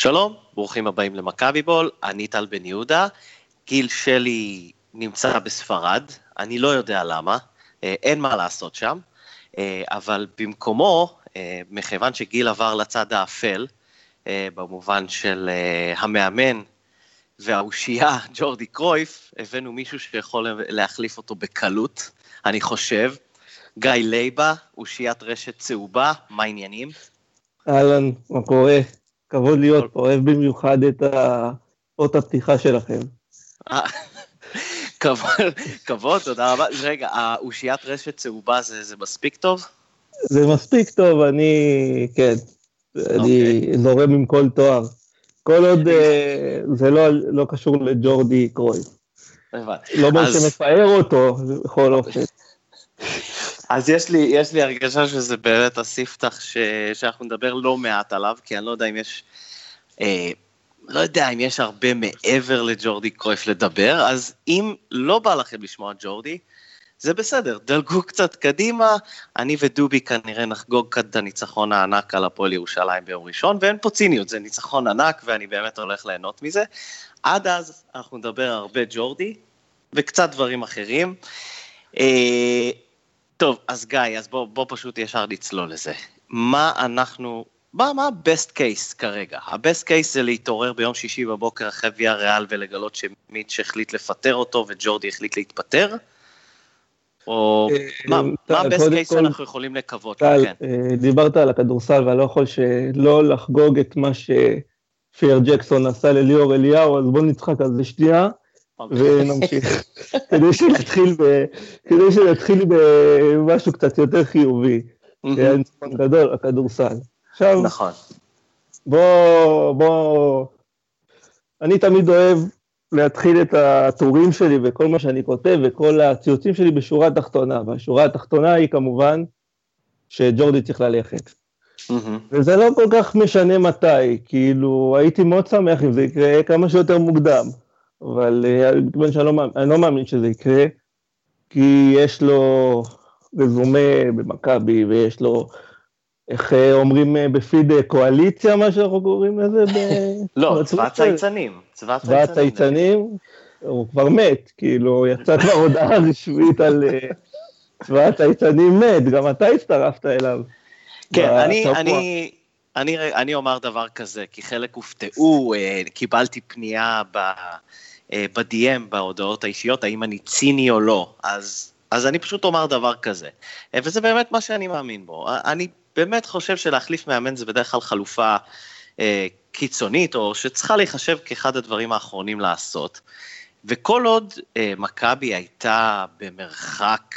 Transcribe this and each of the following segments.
שלום, ברוכים הבאים למכבי בול, אני טל בן יהודה, גיל שלי נמצא בספרד, אני לא יודע למה, אה, אין מה לעשות שם, אה, אבל במקומו, אה, מכיוון שגיל עבר לצד האפל, במובן של המאמן והאושייה ג'ורדי קרויף, הבאנו מישהו שיכול להחליף אותו בקלות, אני חושב. גיא לייבה, אושיית רשת צהובה, מה העניינים? אהלן, מה קורה? כבוד להיות פה, אוהב במיוחד את אות הפתיחה שלכם. כבוד, תודה רבה. רגע, האושיית רשת צהובה זה, זה מספיק טוב? זה מספיק טוב, אני, כן. אני אוקיי. זורם עם כל תואר. כל עוד אה, זה לא, לא קשור לג'ורדי קרוי. לא אומר שמפאר אותו, בכל אופן. אז יש לי, יש לי הרגשה שזה באמת הספתח ש, שאנחנו נדבר לא מעט עליו, כי אני לא יודע אם יש, אה, לא יודע אם יש הרבה מעבר לג'ורדי קרויף לדבר, אז אם לא בא לכם לשמוע ג'ורדי, זה בסדר, דלגו קצת קדימה, אני ודובי כנראה נחגוג כאן את הניצחון הענק על הפועל ירושלים ביום ראשון, ואין פה ציניות, זה ניצחון ענק ואני באמת הולך ליהנות מזה. עד אז אנחנו נדבר הרבה ג'ורדי וקצת דברים אחרים. אה, טוב, אז גיא, אז בוא, בוא פשוט ישר נצלול לזה. מה אנחנו, מה, מה ה-best case כרגע? ה-best case זה להתעורר ביום שישי בבוקר אחרי ויה ריאל ולגלות שמיץ' החליט לפטר אותו וג'ורדי החליט להתפטר? או אה, מה ה-best case שאנחנו יכולים לקוות? טל. אה, דיברת על הכדורסל ואני לא יכול שלא לחגוג את מה שפייר ג'קסון עשה לליאור אליהו, אז בוא נצחק על זה שנייה. אוקיי. ונמשיך. כדי שנתחיל, ב, כדי שנתחיל במשהו קצת יותר חיובי. היה ניצחון גדול, הכדורסל. עכשיו, נכון. בוא, בוא, אני תמיד אוהב להתחיל את הטורים שלי וכל מה שאני כותב וכל הציוצים שלי בשורה התחתונה, והשורה התחתונה היא כמובן שג'ורדי צריך ללכת. Mm-hmm. וזה לא כל כך משנה מתי, כאילו הייתי מאוד שמח אם זה יקרה כמה שיותר מוקדם. אבל מכיוון אה, שאני לא, מאמין, לא מאמין שזה יקרה, כי יש לו רזומה במכבי, ויש לו, איך אה, אומרים אה, בפיד קואליציה, מה שאנחנו קוראים לזה? ב... לא, צבא צייצנים. צבא צייצנים, הוא כבר מת, כאילו, יצא כבר הודעה רשמית על צבא הצייצנים מת, גם אתה הצטרפת אליו. כן, אני, אני, אני, אני אומר דבר כזה, כי חלק הופתעו, קיבלתי פנייה ב... אה, ב-DM, בהודעות האישיות, האם אני ציני או לא, אז, אז אני פשוט אומר דבר כזה. אה, וזה באמת מה שאני מאמין בו. אה, אני באמת חושב שלהחליף מאמן זה בדרך כלל חלופה אה, קיצונית, או שצריכה להיחשב כאחד הדברים האחרונים לעשות. וכל עוד אה, מכבי הייתה במרחק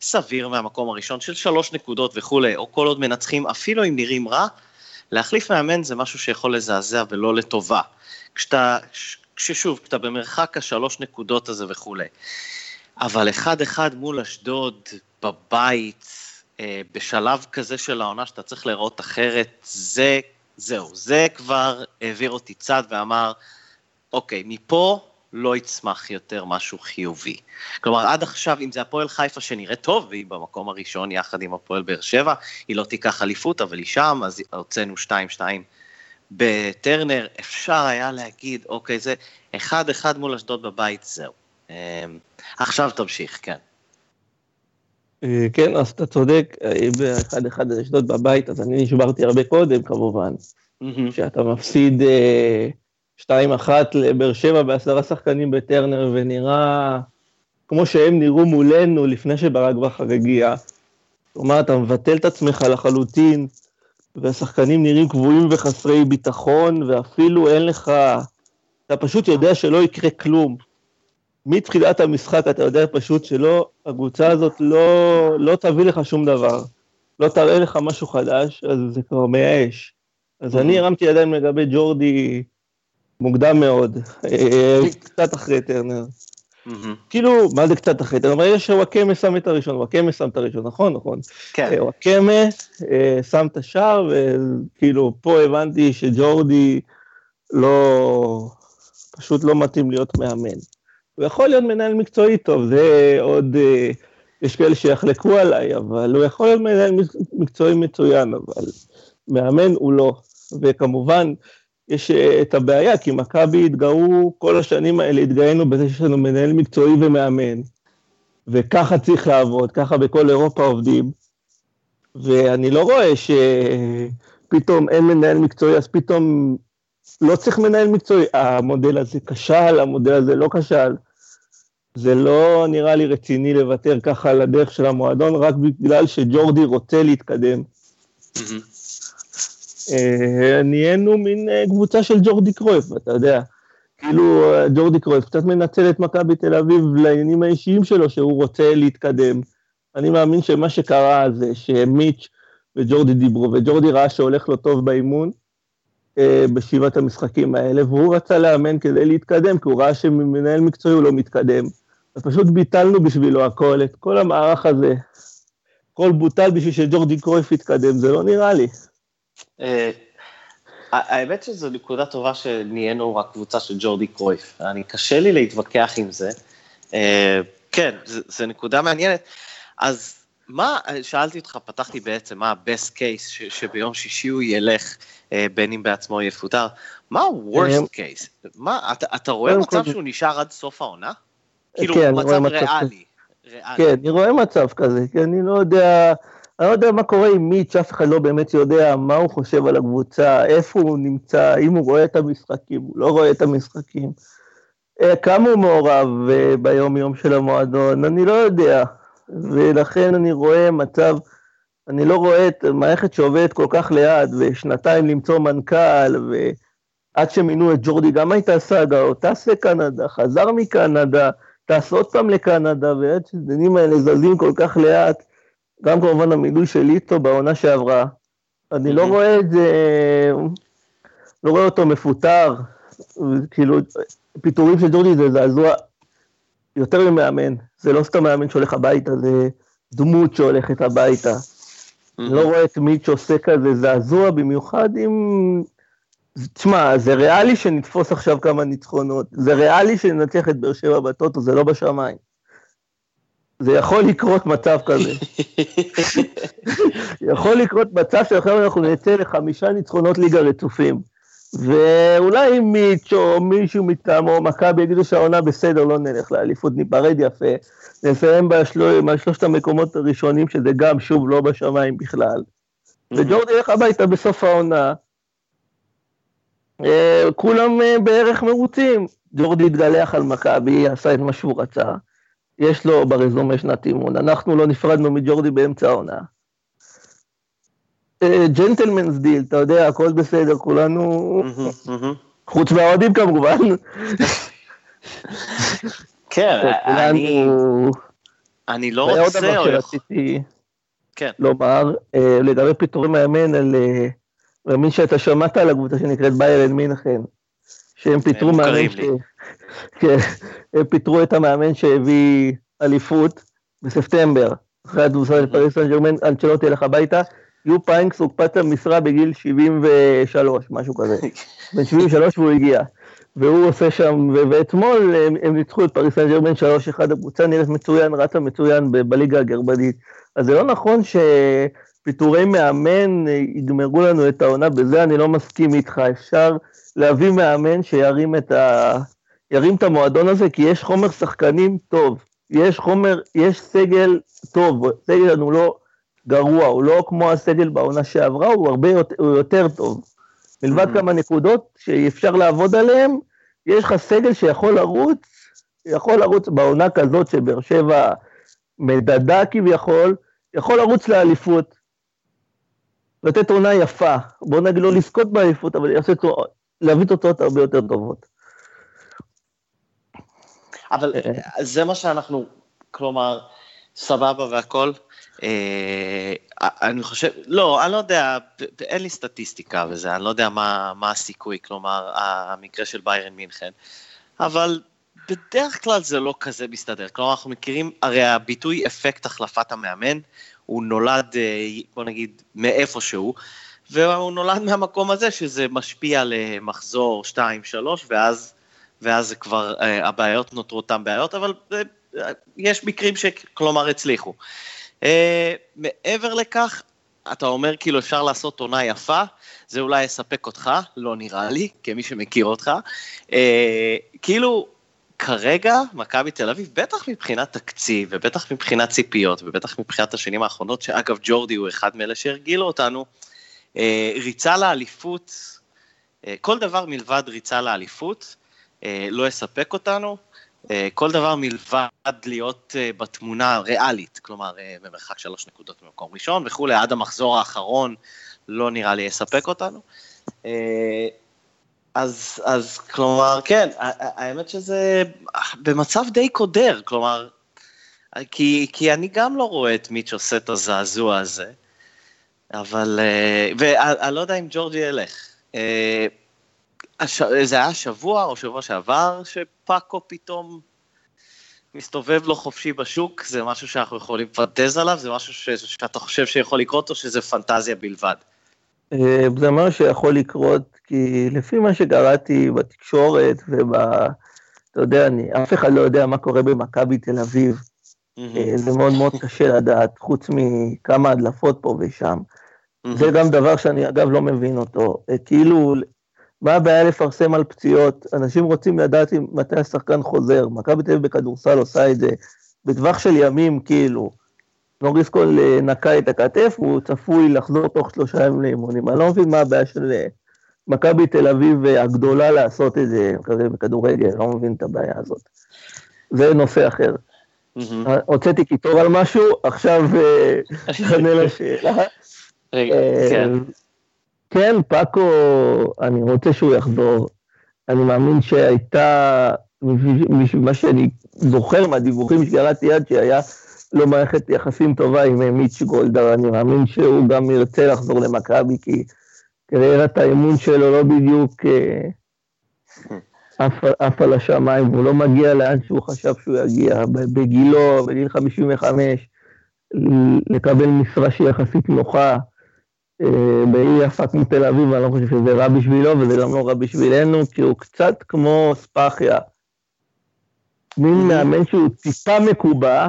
סביר מהמקום הראשון של שלוש נקודות וכולי, או כל עוד מנצחים, אפילו אם נראים רע, להחליף מאמן זה משהו שיכול לזעזע ולא לטובה. כשאתה, כששוב, אתה במרחק השלוש נקודות הזה וכולי. אבל אחד-אחד מול אשדוד, בבית, אה, בשלב כזה של העונה שאתה צריך להיראות אחרת, זה, זהו, זה כבר העביר אותי צד ואמר, אוקיי, מפה לא יצמח יותר משהו חיובי. כלומר, עד עכשיו, אם זה הפועל חיפה שנראית טוב, והיא במקום הראשון יחד עם הפועל באר שבע, היא לא תיקח אליפות, אבל היא שם, אז הוצאנו 2-2 בטרנר אפשר היה להגיד, אוקיי, זה אחד-אחד מול אשדוד בבית, זהו. אמ, עכשיו תמשיך, כן. אה, כן, אז אתה צודק, באחד אחד אשדוד בבית, אז אני נשברתי הרבה קודם כמובן. שאתה מפסיד 2-1 אה, לבאר שבע בעשרה שחקנים בטרנר, ונראה כמו שהם נראו מולנו לפני שברק בכר הגיע. כלומר, אתה מבטל את עצמך לחלוטין, והשחקנים נראים קבועים וחסרי ביטחון, ואפילו אין לך, אתה פשוט יודע שלא יקרה כלום. מתחילת המשחק אתה יודע פשוט שלא, הקבוצה הזאת לא, לא תביא לך שום דבר. לא תראה לך משהו חדש, אז זה כבר מייאש. אז אני הרמתי ידיים לגבי ג'ורדי מוקדם מאוד, אה, קצת אחרי טרנר. כאילו, מה זה קצת אחרי? אתה ברגע שוואקמה שם את הראשון, וואקמה שם את הראשון, נכון? נכון. כן. אה, וואקמה אה, שם את השער, וכאילו, פה הבנתי שג'ורדי לא, פשוט לא מתאים להיות מאמן. הוא יכול להיות מנהל מקצועי טוב, זה עוד, אה, יש כאלה שיחלקו עליי, אבל הוא יכול להיות מנהל מקצועי מצוין, אבל מאמן הוא לא. וכמובן, יש את הבעיה, כי מכבי התגאו, כל השנים האלה התגאינו בזה שיש לנו מנהל מקצועי ומאמן, וככה צריך לעבוד, ככה בכל אירופה עובדים, ואני לא רואה שפתאום אין מנהל מקצועי, אז פתאום לא צריך מנהל מקצועי. המודל הזה כשל, המודל הזה לא כשל. זה לא נראה לי רציני לוותר ככה על הדרך של המועדון, רק בגלל שג'ורדי רוצה להתקדם. אה, נהיינו מין אה, קבוצה של ג'ורדי קרויף, אתה יודע. כאילו ג'ורדי קרויף קצת מנצל את מכבי תל אביב לעניינים האישיים שלו, שהוא רוצה להתקדם. אני מאמין שמה שקרה זה שמיץ' וג'ורדי דיברו, וג'ורדי ראה שהולך לו טוב באימון אה, בשבעת המשחקים האלה, והוא רצה לאמן כדי להתקדם, כי הוא ראה שמנהל מקצועי הוא לא מתקדם. ופשוט ביטלנו בשבילו הכל, את כל המערך הזה. הכל בוטל בשביל שג'ורדי קרויף יתקדם, זה לא נראה לי. אה, האמת שזו נקודה טובה שנהיינו רק קבוצה של ג'ורדי קרויף. אני, קשה לי להתווכח עם זה. אה, כן, זו נקודה מעניינת. אז מה, שאלתי אותך, פתחתי בעצם, מה ה-best case ש, שביום שישי הוא ילך, אה, בין אם בעצמו יפוטר, מה ה-worst case? מה, אתה, אתה רואה מצב שהוא נשאר עד סוף העונה? כאילו, כן, מצב ריאלי. כן, אני רואה מצב כזה, כי אני לא יודע, אני לא יודע מה קורה עם מיץ', אף אחד לא באמת יודע מה הוא חושב על הקבוצה, איפה הוא נמצא, אם הוא רואה את המשחקים, הוא לא רואה את המשחקים. אה, כמה הוא מעורב אה, ביום-יום של המועדון, אני לא יודע. ולכן אני רואה מצב, אני לא רואה את מערכת שעובדת כל כך לאט, ושנתיים למצוא מנכ"ל, ועד שמינו את ג'ורדי גם הייתה סאגה, או טס לקנדה, חזר מקנדה, טס עוד פעם לקנדה, ועד שהדנים האלה זזים כל כך לאט, גם כמובן המילוי של איטו בעונה שעברה. אני לא רואה את זה, לא רואה אותו מפוטר, כאילו, פיטורים של ג'ורדי זה זעזוע יותר ממאמן, זה לא סתם מאמן שהולך הביתה, זה דמות שהולכת הביתה. אני לא רואה את מיץ' עושה כזה זעזוע, במיוחד אם... תשמע, זה ריאלי שנתפוס עכשיו כמה ניצחונות, זה ריאלי שננצח את באר שבע בטוטו, זה לא בשמיים. זה יכול לקרות מצב כזה. יכול לקרות מצב שעכשיו אנחנו נצא לחמישה ניצחונות ליגה רצופים. ואולי מיץ' או מישהו מטעמו, מכבי יגידו שהעונה בסדר, לא נלך לאליפות, ניפרד יפה, נסיים בשלושת המקומות הראשונים, שזה גם, שוב, לא בשמיים בכלל. וג'ורדי ילך הביתה בסוף העונה, אה, כולם אה, בערך מרוצים. ג'ורדי התגלח על מכבי, עשה את מה שהוא רצה. יש לו ברזומה שנת אימון. אנחנו לא נפרדנו מג'ורדי באמצע העונה. gentlemen's deal, אתה יודע, הכל בסדר, כולנו, חוץ מהאוהדים כמובן. כן, אני... אני לא רוצה... עוד דבר שרציתי כן. לומר, אה, לגבי פיטורי מאמן, על מאמין שאתה שמעת על הקבוצה שנקראת ביירן מינכן, שהם פיטרו מאמן ש... כן, הם פיטרו את המאמן שהביא אליפות בספטמבר, אחרי התבוסה של פריס סן ג'רמן, אנצ'לוטי ילך הביתה, יופ היינקס הוקפץ למשרה בגיל 73, משהו כזה. בן 73 והוא הגיע. והוא עושה שם, ואתמול הם, הם ניצחו את פריס סן ג'רמן 3-1, הקבוצה נראית מצוין, רצה מצוין בליגה הגרמנית. אז זה לא נכון שפיטורי מאמן יגמרו לנו את העונה, בזה אני לא מסכים איתך. אפשר להביא מאמן שירים את, ה... את המועדון הזה, כי יש חומר שחקנים טוב. יש חומר, יש סגל טוב, סגל הוא לא... גרוע, הוא לא כמו הסגל בעונה שעברה, הוא הרבה יותר, הוא יותר טוב. מלבד mm-hmm. כמה נקודות שאפשר לעבוד עליהן, יש לך סגל שיכול לרוץ, יכול לרוץ בעונה כזאת שבאר שבע מדדה כביכול, יכול לרוץ לאליפות, לתת עונה יפה, בוא נגיד לא לזכות באליפות, אבל יעשה, להביא תוצאות הרבה יותר טובות. אבל אה. זה מה שאנחנו, כלומר, סבבה והכל, אה, אני חושב, לא, אני לא יודע, אין לי סטטיסטיקה וזה, אני לא יודע מה, מה הסיכוי, כלומר, המקרה של ביירן מינכן, אבל בדרך כלל זה לא כזה מסתדר. כלומר, אנחנו מכירים, הרי הביטוי אפקט החלפת המאמן, הוא נולד, אה, בוא נגיד, מאיפשהו, והוא נולד מהמקום הזה שזה משפיע למחזור 2-3, ואז, ואז כבר, אה, הבעיות נותרו אותן בעיות, אבל יש מקרים שכלומר הצליחו. Uh, מעבר לכך, אתה אומר כאילו אפשר לעשות עונה יפה, זה אולי יספק אותך, לא נראה לי, כמי שמכיר אותך. אה, כאילו, כרגע, מכבי תל אביב, בטח מבחינת תקציב, ובטח מבחינת ציפיות, ובטח מבחינת השנים האחרונות, שאגב ג'ורדי הוא אחד מאלה שהרגילו אותנו, אה, ריצה לאליפות, אה, כל דבר מלבד ריצה לאליפות, לא יספק אותנו. אה, כל דבר מלבד להיות אה, בתמונה ריאלית, כלומר אה, במרחק שלוש נקודות במקום ראשון וכולי, עד המחזור האחרון לא נראה לי יספק אותנו. אז, אז כלומר, כן, האמת שזה במצב די קודר, כלומר, כי, כי אני גם לא רואה את מיץ' עושה את הזעזוע הזה, אבל, ואני לא יודע אם ג'ורג'י ילך. הש... זה היה שבוע או שבוע שעבר שפאקו פתאום מסתובב לו חופשי בשוק, זה משהו שאנחנו יכולים לפנטז עליו, זה משהו ש... שאתה חושב שיכול לקרות או שזה פנטזיה בלבד? אה, זה משהו שיכול לקרות, כי לפי מה שקראתי בתקשורת וב... אתה יודע, אני, אף אחד לא יודע מה קורה במכבי תל אביב. Mm-hmm. זה מאוד מאוד קשה לדעת, חוץ מכמה הדלפות פה ושם. זה גם דבר שאני אגב לא מבין אותו. אה, כאילו, מה הבעיה לפרסם על פציעות? אנשים רוצים לדעת מתי השחקן חוזר. מכבי תל אביב בכדורסל עושה את זה בטווח של ימים, כאילו. נוריס קול אה, נקע את הכתף, והוא צפוי לחזור תוך שלושה ימים לאימונים. אני לא מבין מה הבעיה של אה, מכבי תל אביב אה, הגדולה לעשות את זה כזה בכדורגל, לא מבין את הבעיה הזאת. זה נושא אחר. הוצאתי קיטור על משהו, עכשיו נענה לשאלה. כן. כן, פאקו, אני רוצה שהוא יחזור. אני מאמין שהייתה, מה שאני זוכר מהדיווחים שקראתי עד שהיה לו מערכת יחסים טובה עם אה, מיץ' גולדהר, אני מאמין שהוא גם ירצה לחזור למכבי, כי קריירת האמון שלו לא בדיוק אה, עף על השמיים, והוא לא מגיע לאן שהוא חשב שהוא יגיע. בגילו, בגיל 55, לקבל משרה שהיא יחסית נוחה, אה, בעיר יפה כמו תל אביב, אני לא חושב שזה רע בשבילו, וזה גם לא רע בשבילנו, כי הוא קצת כמו ספאחיה. מין. מאמן שהוא טיפה מקובע,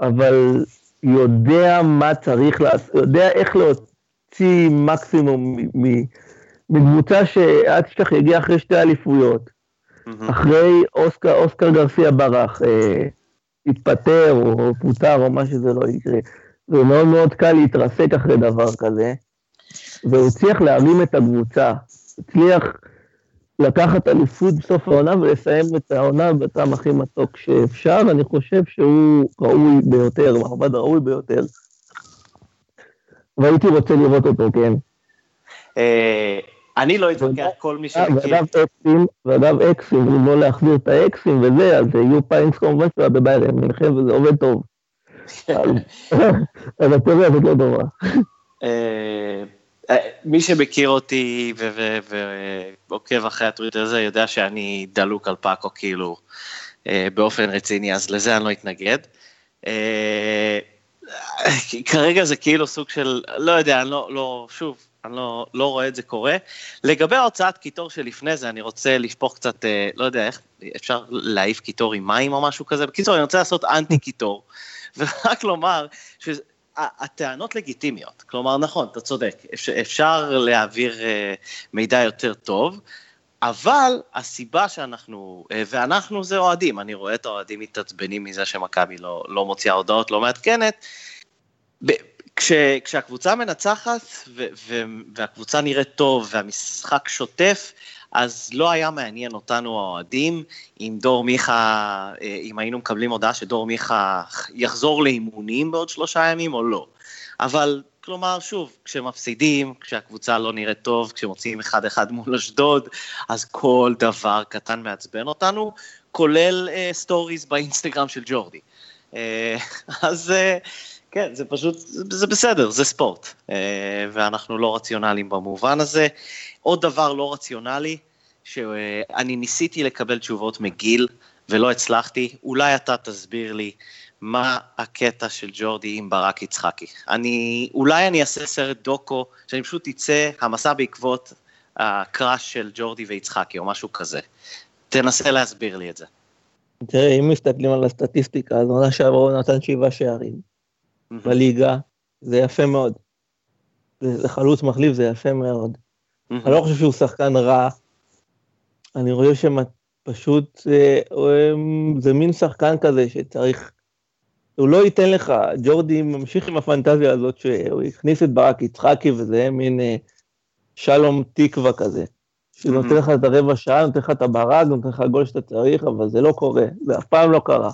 אבל יודע מה צריך לעשות, יודע איך להוציא מקסימום מקבוצה שאל תשכח יגיע אחרי שתי אליפויות. אחרי אוסקר, אוסקר גרסיה ברח, אה, התפטר או פוטר או מה שזה לא יקרה. זה מאוד קל להתרסק אחרי דבר כזה, והוא הצליח להרים את הקבוצה, הצליח לקחת אליפות בסוף העונה ולסיים את העונה בטעם הכי מתוק שאפשר, אני חושב שהוא ראוי ביותר, מעמד ראוי ביותר. והייתי רוצה לראות אותו, כן. אה, אני לא אתווכח כל מי שמכיר. ואגב אקסים, ואגב אקסים, אם לא להחזיר את האקסים וזה, אז יהיו פיינס כמובן שהוא היה בביירן מינכן וזה עובד טוב. אז התיאוריה הזאת לא טובה. אה, אה, מי שמכיר אותי ועוקב אחרי הטוויטר הזה יודע שאני דלוק על פאקו כאילו אה, באופן רציני, אז לזה אני לא אתנגד. כרגע זה כאילו סוג של, לא יודע, אני לא, לא שוב, אני לא, לא רואה את זה קורה. לגבי ההוצאת קיטור שלפני זה, אני רוצה לשפוך קצת, לא יודע איך, אפשר להעיף קיטור עם מים או משהו כזה. בקיצור, אני רוצה לעשות אנטי קיטור. ורק לומר שהטענות לגיטימיות, כלומר נכון, אתה צודק, אפשר להעביר אה, מידע יותר טוב, אבל הסיבה שאנחנו, אה, ואנחנו זה אוהדים, אני רואה את האוהדים מתעצבנים מזה שמכבי לא, לא מוציאה הודעות לא מעדכנת, כש, כשהקבוצה מנצחת ו, ו, והקבוצה נראית טוב והמשחק שוטף, אז לא היה מעניין אותנו האוהדים אם דור מיכה, אה, אם היינו מקבלים הודעה שדור מיכה יחזור לאימונים בעוד שלושה ימים או לא. אבל כלומר, שוב, כשמפסידים, כשהקבוצה לא נראית טוב, כשמוציאים אחד-אחד מול אשדוד, אז כל דבר קטן מעצבן אותנו, כולל אה, stories באינסטגרם של ג'ורדי. אה, אז אה, כן, זה פשוט, זה בסדר, זה ספורט, אה, ואנחנו לא רציונליים במובן הזה. עוד דבר לא רציונלי, שאני ניסיתי לקבל תשובות מגיל ולא הצלחתי, אולי אתה תסביר לי מה הקטע של ג'ורדי עם ברק יצחקי. אני, אולי אני אעשה סרט דוקו, שאני פשוט אצא, המסע בעקבות הקראש של ג'ורדי ויצחקי או משהו כזה. תנסה להסביר לי את זה. תראה, אם מסתכלים על הסטטיסטיקה, אז עונה שעברה הוא נתן שבעה שערים בליגה, זה יפה מאוד. לחלוץ מחליף זה יפה מאוד. אני לא חושב שהוא שחקן רע, אני חושב שפשוט אה, זה מין שחקן כזה שצריך, הוא לא ייתן לך, ג'ורדי ממשיך עם הפנטזיה הזאת שהוא הכניס את ברק יצחקי וזה מין אה, שלום תקווה כזה. שנותן לך את הרבע שעה, נותן לך את הברק, נותן לך גול שאתה צריך, אבל זה לא קורה, זה אף פעם לא קרה.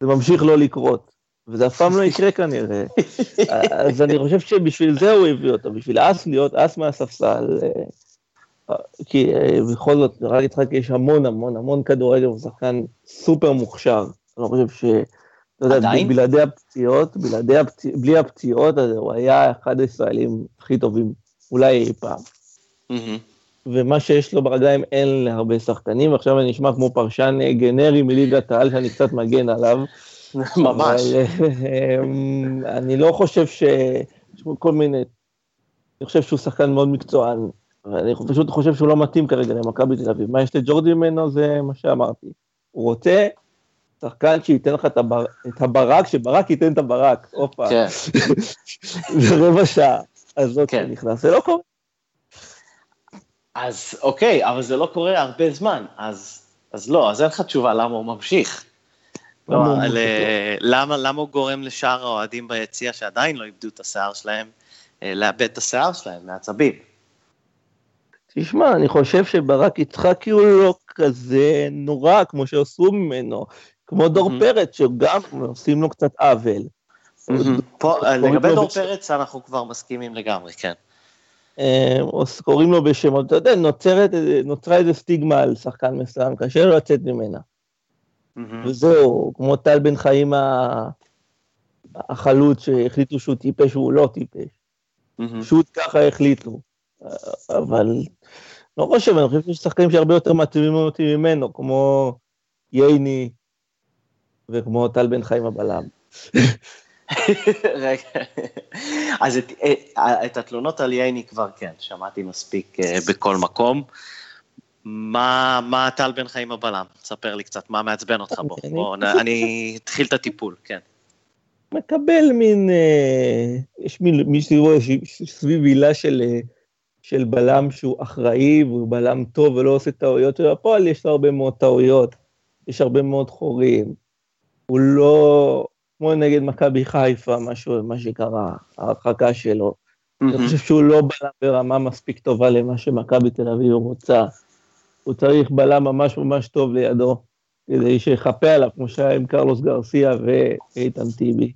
זה ממשיך לא לקרות, וזה אף פעם לא יקרה כנראה. אז אני חושב שבשביל זה הוא הביא אותו, בשביל אס להיות אס מהספסל. אה, כי אה, בכל זאת, רק יצחק יש המון המון המון כדורגל, הוא שחקן סופר מוכשר. אני לא חושב ש... אתה יודע, בלעדי הפציעות, בלעדי הפציעות, בלי הפציעות, הוא היה אחד הישראלים הכי טובים, אולי אי פעם. ומה שיש לו ברגליים אין להרבה שחקנים, ועכשיו אני נשמע כמו פרשן גנרי מליגת העל שאני קצת מגן עליו. ממש. אבל, אמ, אני לא חושב ש... יש כל מיני... אני חושב שהוא שחקן מאוד מקצוען, ואני פשוט חושב שהוא לא מתאים כרגע למכבי תל אביב. מה יש לג'ורדי ממנו זה מה שאמרתי. הוא רוצה שחקן שייתן לך את, הבר... את הברק, שברק ייתן את הברק, הופה. כן. ברבע שעה. אז זאת כן. נכנס, זה לא קורה. אז אוקיי, אבל זה לא קורה הרבה זמן, אז, אז לא, אז אין לך תשובה למה הוא ממשיך. לא, על, למה, למה הוא גורם לשאר האוהדים ביציע שעדיין לא איבדו את השיער שלהם, אה, לאבד את השיער שלהם מעצבים? תשמע, אני חושב שברק יצחקי הוא לא כזה נורא כמו שעשו ממנו, כמו דור פרץ, שגם עושים לו קצת עוול. לגבי דור פרץ אנחנו כבר מסכימים לגמרי, כן. אה, קוראים לו בשמות, אתה יודע, נוצרה איזה סטיגמה על שחקן מסוים, קשה לו לצאת ממנה. וזהו, כמו טל בן חיים החלוץ שהחליטו שהוא טיפש, והוא לא טיפש. פשוט ככה החליטו. אבל לא חושב, אני חושב שיש שחקנים שהרבה יותר מתאימים אותי ממנו, כמו ייני וכמו טל בן חיים הבלם. רגע, אז את, את התלונות על ייני כבר כן, שמעתי מספיק אה, בכל מקום. מה, מה טל בן חיים הבלם? ספר לי קצת, מה מעצבן אותך בו? בוא, אני אתחיל את הטיפול, כן. מקבל מין, אה, יש מין, מי שרואה סביב הילה של, של בלם שהוא אחראי והוא בלם טוב ולא עושה טעויות, ובפועל יש לו הרבה מאוד טעויות, יש הרבה מאוד חורים. הוא לא, כמו נגד מכבי חיפה, משהו, מה שקרה, ההרחקה שלו. Mm-hmm. אני חושב שהוא לא בלם ברמה מספיק טובה למה שמכבי תל אביב רוצה. הוא צריך בלם ממש ממש טוב לידו, כדי שיכפה עליו, כמו שהיה עם קרלוס גרסיה ואיתן טיבי.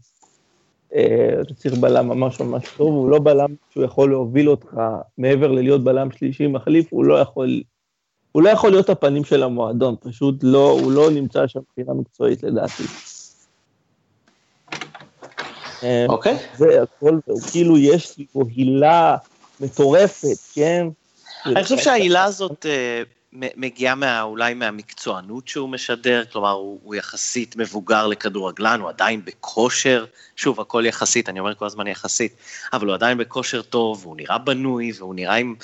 אה, אתה צריך בלם ממש ממש טוב, הוא לא בלם שהוא יכול להוביל אותך מעבר ללהיות בלם שלישי מחליף, הוא לא יכול, הוא לא יכול להיות הפנים של המועדון, פשוט לא, הוא לא נמצא שם מבחינה מקצועית לדעתי. אה, אוקיי. זה הכל, כאילו יש לי פה הילה מטורפת, כן? אני חושב שההילה הזאת אה, מגיעה מה, אולי מהמקצוענות שהוא משדר, כלומר הוא, הוא יחסית מבוגר לכדורגלן, הוא עדיין בכושר, שוב הכל יחסית, אני אומר כל הזמן יחסית, אבל הוא עדיין בכושר טוב, והוא נראה בנוי, והוא נראה עם,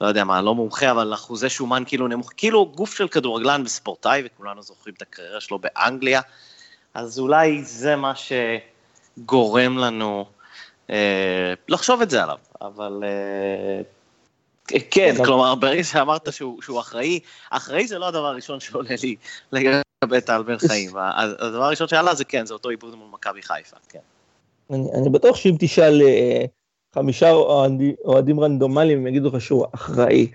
לא יודע מה, לא מומחה, אבל אחוזי שומן כאילו נמוך, כאילו גוף של כדורגלן וספורטאי, וכולנו זוכרים את הקריירה שלו באנגליה, אז אולי זה מה ש... גורם לנו אה, לחשוב את זה עליו, אבל אה, כן, כלומר, ברגע שאמרת שהוא, שהוא אחראי, אחראי זה לא הדבר הראשון שעולה לי לגבי טל בן חיים. הדבר הראשון שעלה זה כן, זה אותו עיבוד מול מכבי חיפה, כן. אני, אני בטוח שאם תשאל אה, חמישה אוהדים רנדומליים, הם יגידו לך שהוא אחראי.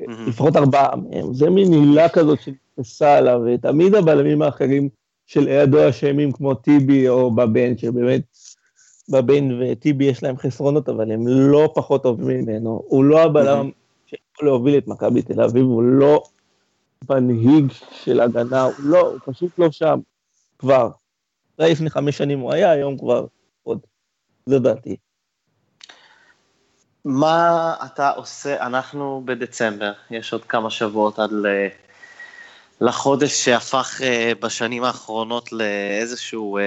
לפחות ארבעה מהם, זה מין הילה כזאת שנכנסה עליו, ותמיד הבלמים האחרים של לידו אשמים כמו טיבי או בבן, שבאמת בבן וטיבי יש להם חסרונות, אבל הם לא פחות טובים ממנו. הוא לא הבלם שיכול להוביל את מכבי תל אביב, הוא לא מנהיג של הגנה, הוא לא, הוא פשוט לא שם כבר. אולי לפני חמש שנים הוא היה, היום כבר עוד. זה דעתי. מה אתה עושה, אנחנו בדצמבר, יש עוד כמה שבועות עד. לחודש שהפך uh, בשנים האחרונות לאיזשהו,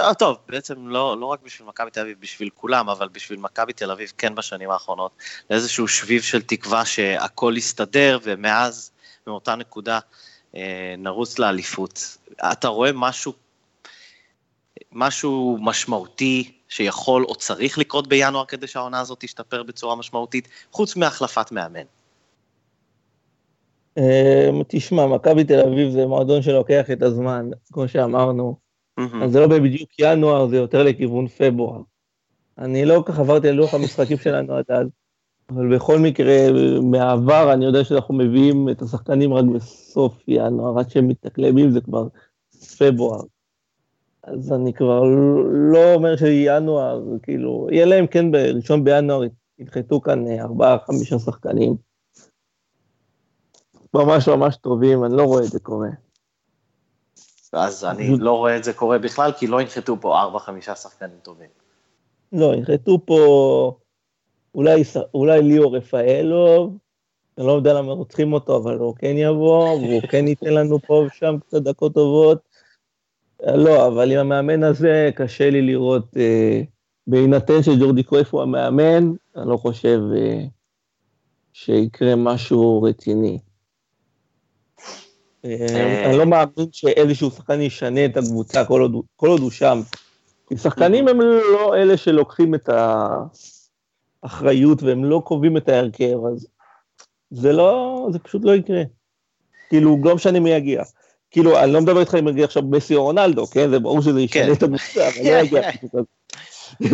uh, טוב, בעצם לא, לא רק בשביל מכבי תל אביב, בשביל כולם, אבל בשביל מכבי תל אביב כן בשנים האחרונות, לאיזשהו שביב של תקווה שהכל יסתדר, ומאז, מאותה נקודה, נרוץ לאליפות. אתה רואה משהו משהו משמעותי שיכול או צריך לקרות בינואר כדי שהעונה הזאת תשתפר בצורה משמעותית, חוץ מהחלפת מאמן? אמ, תשמע, מכבי תל אביב זה מועדון שלוקח את הזמן, כמו שאמרנו. אז זה לא בדיוק ינואר, זה יותר לכיוון פברואר. אני לא כל כך עברתי על לוח המשחקים שלנו עד אז, אבל בכל מקרה, מהעבר אני יודע שאנחנו מביאים את השחקנים רק בסוף ינואר, עד שהם מתאקלמים זה כבר פברואר. אז אני כבר לא אומר שינואר, כאילו, יהיה להם כן בראשון בינואר, ינחתו כאן ארבעה, חמישה שחקנים. ממש ממש טובים, אני לא רואה את זה קורה. אז אני לא רואה את זה קורה בכלל, כי לא ינחתו פה ארבע, חמישה שחקנים טובים. לא, ינחתו פה אולי, אולי ליאור רפאלוב, אני לא יודע למה רוצחים אותו, אבל הוא כן יבוא, והוא כן ייתן לנו פה ושם קצת דקות טובות. לא, אבל עם המאמן הזה קשה לי לראות, אה, בהינתן שג'ורדי קרויף הוא המאמן, אני לא חושב אה, שיקרה משהו רציני. אה, אני לא מאמין שאיזשהו שחקן ישנה את הקבוצה כל עוד, הוא שם. כי שחקנים הם לא אלה שלוקחים את האחריות והם לא קובעים את ההרכב, אז זה לא, זה פשוט לא יקרה. כאילו, לא משנה מי יגיע. כאילו, אני לא מדבר איתך אם יגיע עכשיו מסי או רונלדו, כן? זה ברור שזה ישנה כן. את הקבוצה, אבל לא יגיע.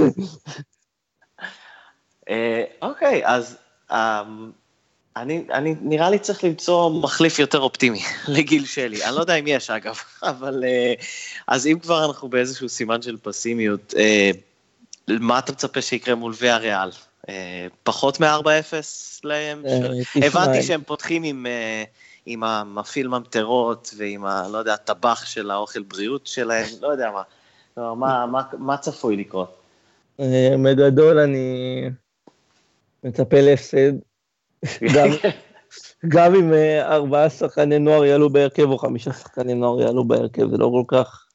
אה, אוקיי, אז אמ, אני, אני נראה לי צריך למצוא מחליף יותר אופטימי לגיל שלי. אני לא יודע אם יש אגב, אבל אה, אז אם כבר אנחנו באיזשהו סימן של פסימיות, אה, מה אתה מצפה שיקרה מול ויה ריאל? אה, פחות מ-4-0 להם? הבנתי שהם פותחים עם, עם המפעיל ממטרות ועם ה... לא יודע, הטבח של האוכל בריאות שלהם, לא יודע מה. לא, מה, מה, מה צפוי לקרות? בגדול אני מצפה להפסד. גם, גם אם אה, ארבעה שחקני נוער יעלו בהרכב או חמישה שחקני נוער יעלו בהרכב, זה לא כל כך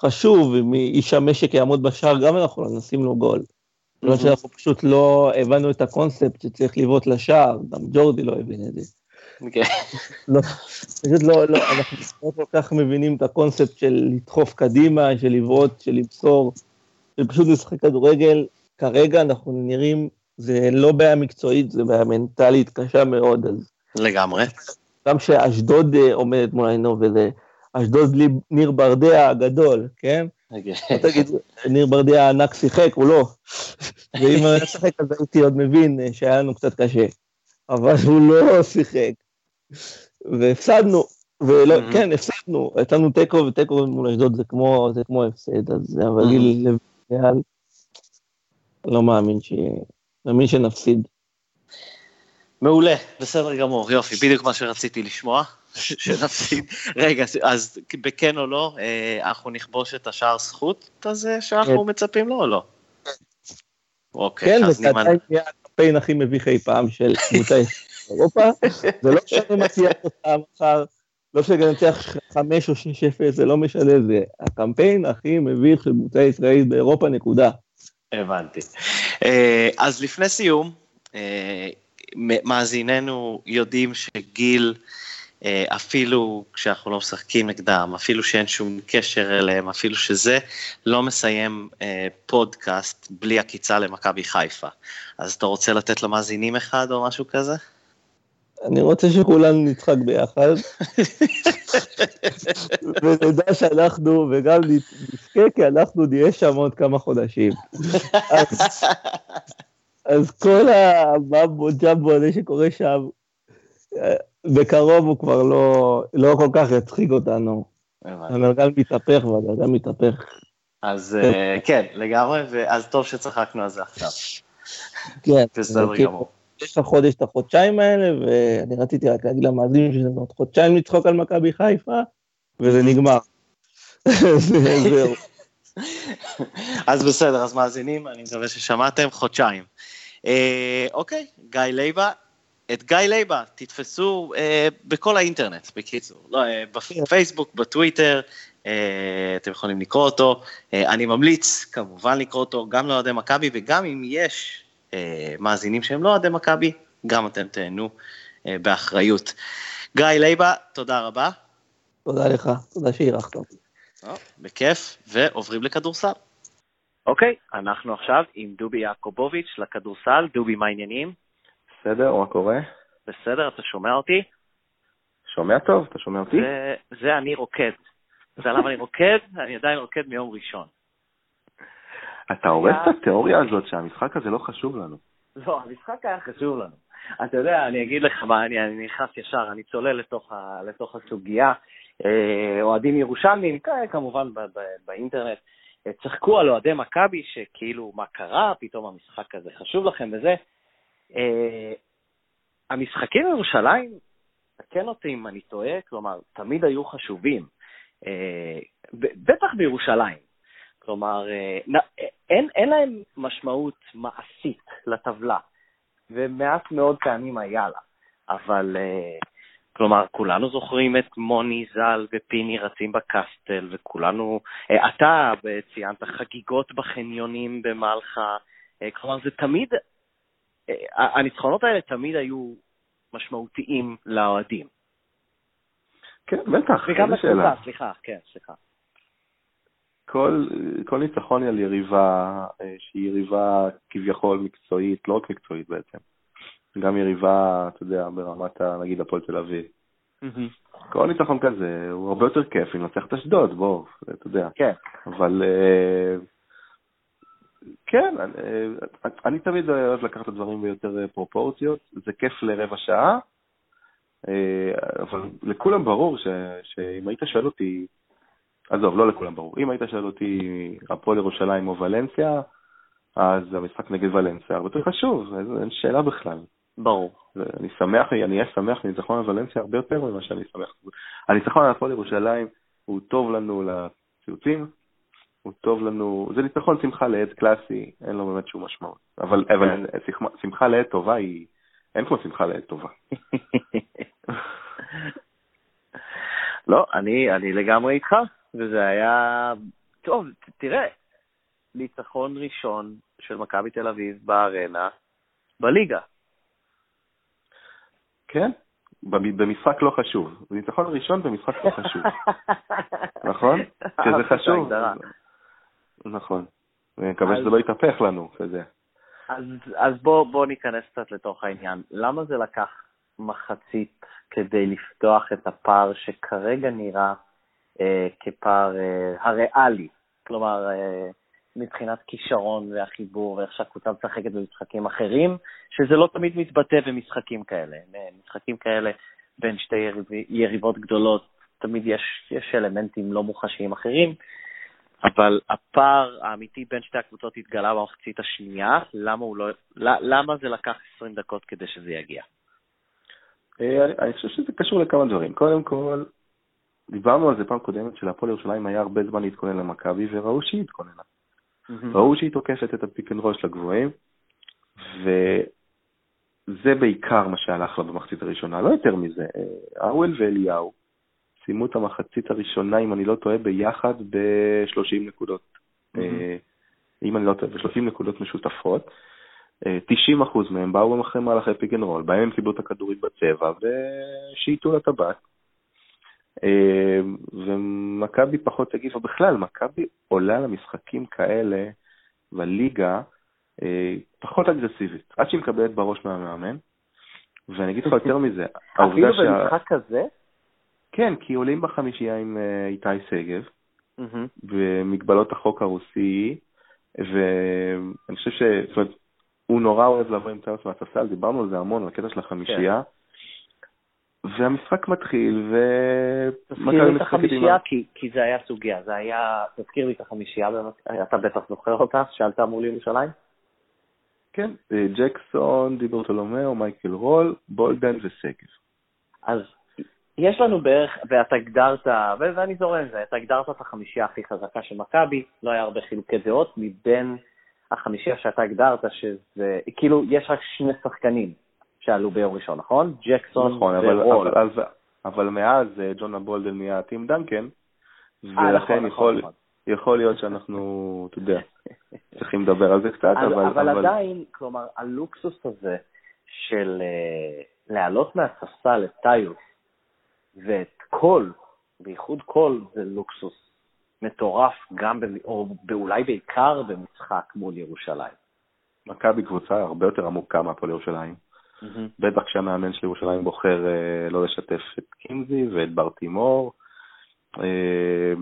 חשוב, אם איש המשק יעמוד בשער, גם אנחנו לא נשים לו גול. לא שאנחנו פשוט לא הבנו את הקונספט שצריך לבעוט לשער, גם ג'ורדי לא הבין את זה. אוקיי. לא, פשוט לא, לא, אנחנו לא כל כך מבינים את הקונספט של לדחוף קדימה, של לבעוט, של למסור, של פשוט לשחק כדורגל. כרגע אנחנו נראים זה לא בעיה מקצועית, זה בעיה מנטלית קשה מאוד. אז... לגמרי. גם שאשדוד אה, עומדת מול עינו, וזה אשדוד ניר ברדע הגדול, כן? לא תגיד, ניר ברדע הענק שיחק, הוא לא. ואם הוא היה שיחק, אז הייתי עוד מבין אה, שהיה לנו קצת קשה. אבל הוא לא שיחק. והפסדנו, ולא, כן, הפסדנו, הייתה לנו תיקו, ותיקו מול אשדוד זה כמו, זה כמו הפסד, אז אבל גיל לב, לא מאמין ש... ומי שנפסיד. מעולה, בסדר גמור, יופי, בדיוק מה שרציתי לשמוע, שנפסיד. רגע, אז בכן או לא, אה, אנחנו נכבוש את השער זכות הזה שאנחנו כן. מצפים לו או לא? אוקיי, כן, וזה עדיין יהיה הקמפיין הכי מביך אי פעם של קבוצה אירופה, זה לא משנה מה תהיה התוצאה מחר, לא שננצח חמש או שש אפס, זה לא משנה, זה הקמפיין הכי מביך של קבוצה ישראלית באירופה, נקודה. הבנתי. אה, אז לפני סיום, אה, מאזיננו יודעים שגיל, אה, אפילו כשאנחנו לא משחקים נגדם, אפילו שאין שום קשר אליהם, אפילו שזה, לא מסיים פודקאסט בלי עקיצה למכבי חיפה. אז אתה רוצה לתת למאזינים אחד או משהו כזה? אני רוצה שכולנו נצחק ביחד, ונדע שאנחנו, וגם נזכה, כי אנחנו נהיה שם עוד כמה חודשים. אז, אז כל הממבו ג'מבו הזה שקורה שם, בקרוב הוא כבר לא, לא כל כך יצחיק אותנו. הגלגל מתהפך והגלגל מתהפך. אז אה, כן, לגמרי, ואז טוב שצחקנו על זה עכשיו. כן. בסדר גמור. יש לך חודש את החודשיים האלה, ואני רציתי רק להגיד למאזינים שזה עוד חודשיים לצחוק על מכבי חיפה, וזה נגמר. אז בסדר, אז מאזינים, אני מקווה ששמעתם, חודשיים. אה, אוקיי, גיא לייבה. את גיא לייבה תתפסו אה, בכל האינטרנט, בקיצור. לא, אה, בפייסבוק, בטוויטר, אה, אתם יכולים לקרוא אותו. אה, אני ממליץ, כמובן, לקרוא אותו גם לאוהדי מכבי, וגם אם יש מאזינים שהם לא אוהדי מכבי, גם אתם תהנו אה, באחריות. גיא לייבה, תודה רבה. תודה לך, תודה שאירחת אותי. בכיף, ועוברים לכדורסל. אוקיי, אנחנו עכשיו עם דובי יעקובוביץ' לכדורסל. דובי, מה העניינים? בסדר, מה קורה? בסדר, אתה שומע אותי? שומע טוב, אתה שומע אותי? זה, זה אני רוקד. זה למה אני רוקד? אני עדיין רוקד מיום ראשון. אתה הורס את התיאוריה הזאת שהמשחק הזה לא חשוב לנו. לא, המשחק היה חשוב לנו. אתה יודע, אני אגיד לך מה, אני, אני נכנס ישר, אני צולל לתוך, ה, לתוך הסוגיה. אה, אוהדים ירושלמים, כמובן ב, ב, באינטרנט, אה, צחקו על אוהדי מכבי, שכאילו, מה קרה, פתאום המשחק הזה חשוב לכם וזה. אה, המשחקים בירושלים, תקן אותי אם אני טועה, כלומר, תמיד היו חשובים. בטח בירושלים. כלומר, אין, אין להם משמעות מעשית לטבלה, ומעט מאוד פעמים היה לה. אבל כלומר, כולנו זוכרים את מוני ז"ל ופיני רצים בקסטל, וכולנו, אה, אתה ציינת חגיגות בחניונים במלחה, אה, כלומר, זה תמיד, אה, הניצחונות האלה תמיד היו משמעותיים לאוהדים. כן, בטח, וגם לקבוצה, סליחה, כן, סליחה. כל, כל ניצחון על יריבה שהיא יריבה כביכול מקצועית, לא רק מקצועית בעצם, גם יריבה, אתה יודע, ברמת, נגיד, הפועל תל אביב. כל ניצחון כזה הוא הרבה יותר כיף אם נצח את אשדוד, בוא, אתה יודע. כן. אבל אה, כן, אה, אני תמיד אוהב לקחת את הדברים ביותר אה, פרופורציות, זה כיף לרבע שעה, אבל לכולם ברור שאם היית שואל אותי, עזוב, לא לכולם ברור, אם היית שואל אותי הפועל ירושלים או ולנסיה, אז המשחק נגד ולנסיה הרבה יותר חשוב, אין שאלה בכלל. ברור. אני שמח, אני אהיה שמח מניצחון על ולנסיה הרבה יותר ממה שאני שמח. הניצחון על הפועל ירושלים הוא טוב לנו לציוצים, הוא טוב לנו, זה ניצחון שמחה לעד קלאסי, אין לו באמת שום משמעות. אבל, אבל שמחה לעד טובה היא, אין כמו שמחה לעד טובה. לא, אני, אני לגמרי איתך, וזה היה... טוב, תראה, ניצחון ראשון של מכבי תל אביב בארנה, בליגה. כן, במשחק לא חשוב. ניצחון ראשון במשחק לא חשוב. נכון? שזה חשוב. נכון. אני מקווה שזה לא יתהפך לנו, כזה. אז, אז בוא, בוא ניכנס קצת לתוך העניין. למה זה לקח מחצית כדי לפתוח את הפער שכרגע נראה אה, כפער אה, הריאלי? כלומר, אה, מבחינת כישרון והחיבור ואיך שהקבוצה משחקת במשחקים אחרים, שזה לא תמיד מתבטא במשחקים כאלה. משחקים כאלה בין שתי יריב, יריבות גדולות, תמיד יש, יש אלמנטים לא מוחשיים אחרים, אבל הפער האמיתי בין שתי הקבוצות התגלה במחצית השנייה, למה, לא, למה זה לקח 20 דקות כדי שזה יגיע? אה, אני חושב שזה קשור לכמה דברים. קודם כל, דיברנו על זה פעם קודמת, שלהפועל ירושלים היה הרבה זמן להתכונן למכבי, וראו שהיא התכוננה. Mm-hmm. ראו שהיא תוקפת את ה pick and roll של הגבוהים, וזה בעיקר מה שהלך לה במחצית הראשונה, לא יותר מזה. ארוול ואליהו סיימו את המחצית הראשונה, אם אני לא טועה, ביחד ב-30 נקודות. Mm-hmm. אם אני לא טועה, ב-30 נקודות משותפות. 90% מהם באו אחרי מהלכי pick and roll, בהם הם קיבלו את הכדור בצבע ושייטו לטבעת. אה, ומכבי פחות הגיבה בכלל, מכבי עולה למשחקים כאלה בליגה אה, פחות אגרסיבית, עד שהיא מקבלת בראש מהמאמן. ואני אגיד לך יותר מזה, העובדה שה... אפילו במשחק כזה? כן, כי עולים בחמישייה עם אה, איתי שגב, במגבלות החוק הרוסי, ואני חושב ש... זאת אומרת, הוא נורא אוהב לבוא עם צאוס מהספסל, דיברנו על זה המון, על הקטע של החמישייה. כן. והמשחק מתחיל, ו... תזכיר לי את החמישייה, כי, כי זה היה סוגיה, זה היה, תזכיר לי את החמישייה, אתה בטח זוכר אותה, שעלתה מול ירושלים? כן, אה, ג'קסון, דיברטולומיאו, מייקל רול, בולדן ושגב. אז יש לנו בערך, ואתה הגדרת, ואני זורם עם זה, אתה הגדרת את החמישייה הכי חזקה של מכבי, לא היה הרבה חילוקי דעות, מבין החמישייה שאתה הגדרת, שזה, כאילו, יש רק שני שחקנים שעלו ביום ראשון, נכון? ג'קסון נכון, ורול. אבל, אבל, אבל מאז אה, ג'ונה בולדן נהיה טים דנקן, אה, נכון, ולכן נכון, יכול, נכון. יכול להיות שאנחנו, אתה יודע, צריכים לדבר על זה קצת, אבל... אבל, אבל עדיין, כלומר, הלוקסוס הזה של uh, להעלות מהספסל את טיוס ואת קול, בייחוד קול זה לוקסוס מטורף, גם, ב, או אולי בעיקר במשחק מול ירושלים. מכבי קבוצה הרבה יותר עמוקה מהפועל ירושלים. ממ-המ. בטח כשהמאמן של ירושלים בוחר אה, לא לשתף את קינזי ואת ברטימור. אה,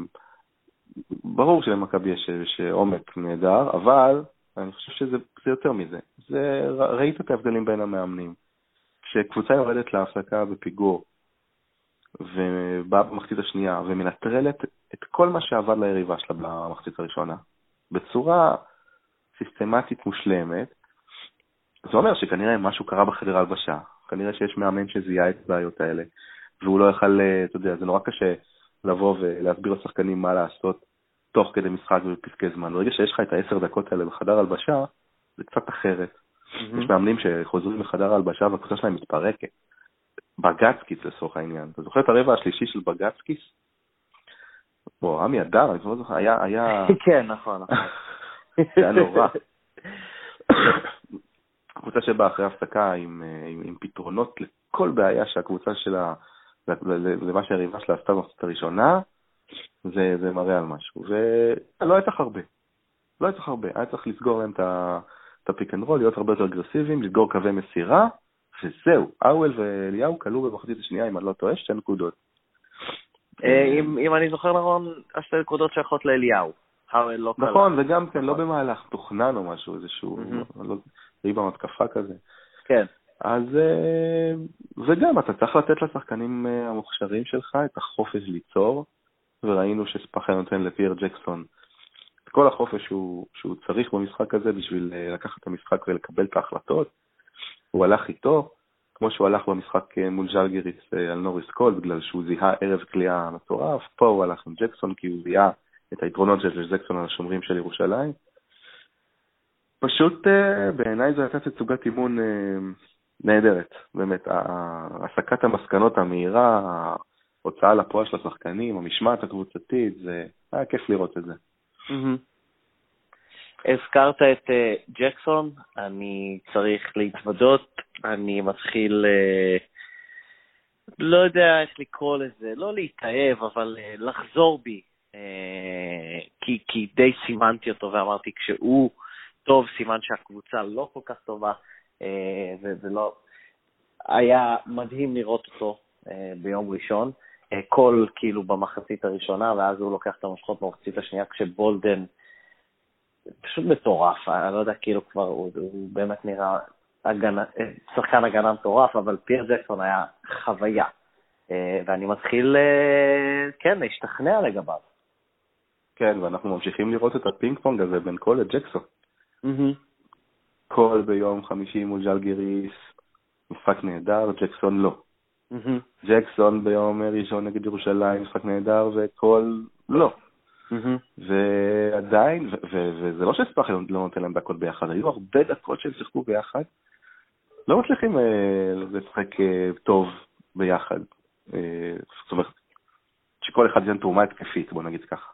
ברור שלמכבי יש, יש עומק נהדר, אבל אני חושב שזה יותר מזה. זה, ראית את ההבדלים בין המאמנים. כשקבוצה יורדת להפסקה בפיגור, ובאה במחצית השנייה, ומנטרלת את כל מה שעבד ליריבה שלה במחצית הראשונה, בצורה סיסטמטית מושלמת, זה אומר שכנראה משהו קרה בחדר ההלבשה, כנראה שיש מאמן שזיהה את הבעיות האלה, והוא לא יכל, אה, אתה יודע, זה נורא קשה לבוא ולהסביר לשחקנים מה לעשות תוך כדי משחק ובפסקי זמן. ברגע שיש לך את העשר דקות האלה בחדר הלבשה, זה קצת אחרת. Mm-hmm. יש מאמנים שחוזרים לחדר ההלבשה והקבוצה שלהם מתפרקת. בגצקיס לצורך העניין. אתה זוכר את הרבע השלישי של בגצקיס? בוא, עמי אדר, אני לא זוכר, היה... היה... כן, נכון, נכון. זה היה נורא. קבוצה שבאה אחרי הפסקה עם, עם, עם פתרונות לכל בעיה שהקבוצה שלה, למה שהיריבה שלה עשתה במחצית הראשונה, זה, זה מראה על משהו. ולא היה צריך הרבה. לא היה צריך הרבה. היה צריך לסגור להם את הפיק אנד רול, להיות הרבה יותר אגרסיביים, לסגור קווי מסירה, וזהו. האוול ואליהו קלעו במחצית השנייה, אם אני לא טועה, שתי נקודות. אה, אם, אם אני זוכר נכון, השתי נקודות שייכות לאליהו. לא נכון, וגם כן, לא במהלך תוכנן או משהו, איזשהו, ריבה מתקפה כזה. כן. אז, אה, וגם, אתה צריך לתת לשחקנים אה, המוכשרים שלך את החופש ליצור, וראינו שספאחר נותן לפייר ג'קסון את כל החופש שהוא, שהוא צריך במשחק הזה בשביל אה, לקחת את המשחק ולקבל את ההחלטות. הוא הלך איתו, כמו שהוא הלך במשחק מול ז'לגריס על נוריס קול, בגלל שהוא זיהה ערב כליאה מטורף, פה הוא הלך עם ג'קסון כי הוא זיהה את היתרונות של ג'קסון על השומרים של ירושלים. פשוט אה, בעיניי זו הייתה תצוגת אימון אה, נהדרת, באמת. הסקת המסקנות המהירה, ההוצאה לפועל של השחקנים, המשמעת הקבוצתית, זה היה כיף לראות את זה. הזכרת את אה, ג'קסון, אני צריך להתוודות, אני מתחיל, לא יודע איך לקרוא לזה, לא להתאהב, אבל לחזור בי, כי, כי די סימנתי אותו ואמרתי, כשהוא טוב, סימן שהקבוצה לא כל כך טובה, אה, וזה לא... היה מדהים לראות אותו אה, ביום ראשון, אה, כל כאילו במחצית הראשונה, ואז הוא לוקח את המושכות במחצית השנייה, כשבולדן פשוט מטורף, אני לא יודע, כאילו כבר, הוא, הוא באמת נראה הגנה, שחקן הגנה מטורף, אבל פייר ג'קסון היה חוויה, ואני מתחיל, כן, להשתכנע לגביו. כן, ואנחנו ממשיכים לראות את הפינג פונג הזה בין קול לג'קסון. קול ביום חמישי מול ז'לגיריס, משחק נהדר, ג'קסון לא. ג'קסון ביום ראשון נגד ירושלים, משחק נהדר, וקול לא. ועדיין, וזה לא שספאחיה לא נותן להם דקות ביחד, היו הרבה דקות שהם שיחקו ביחד, לא מצליחים אה, לשחק אה, טוב ביחד. אה, זאת אומרת, שכל אחד ייתן תרומה התקפית, בוא נגיד ככה.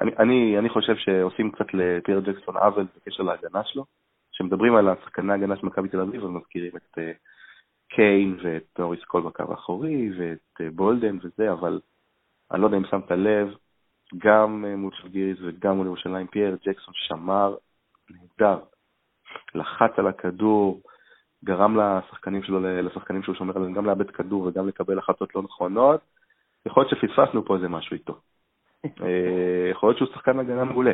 אני, אני, אני חושב שעושים קצת לפייר ג'קסון עוול בקשר להגנה שלו. כשמדברים על השחקני ההגנה של מכבי תל אביב, אז מזכירים את אה, קיין ואת נוריס קול בקו האחורי ואת אה, בולדן וזה, אבל אני לא יודע אם שמת לב, גם אה, מול ז'לגיריס וגם מול ירושלים, פייר ג'קסון שמר נהדר, לחץ על הכדור, גרם לשחקנים שלו, לשחקנים שהוא שומר עליהם גם לאבד כדור וגם לקבל החלטות לא נכונות. יכול להיות שפספסנו פה איזה משהו איתו. אה, יכול להיות שהוא שחקן הגנה מעולה.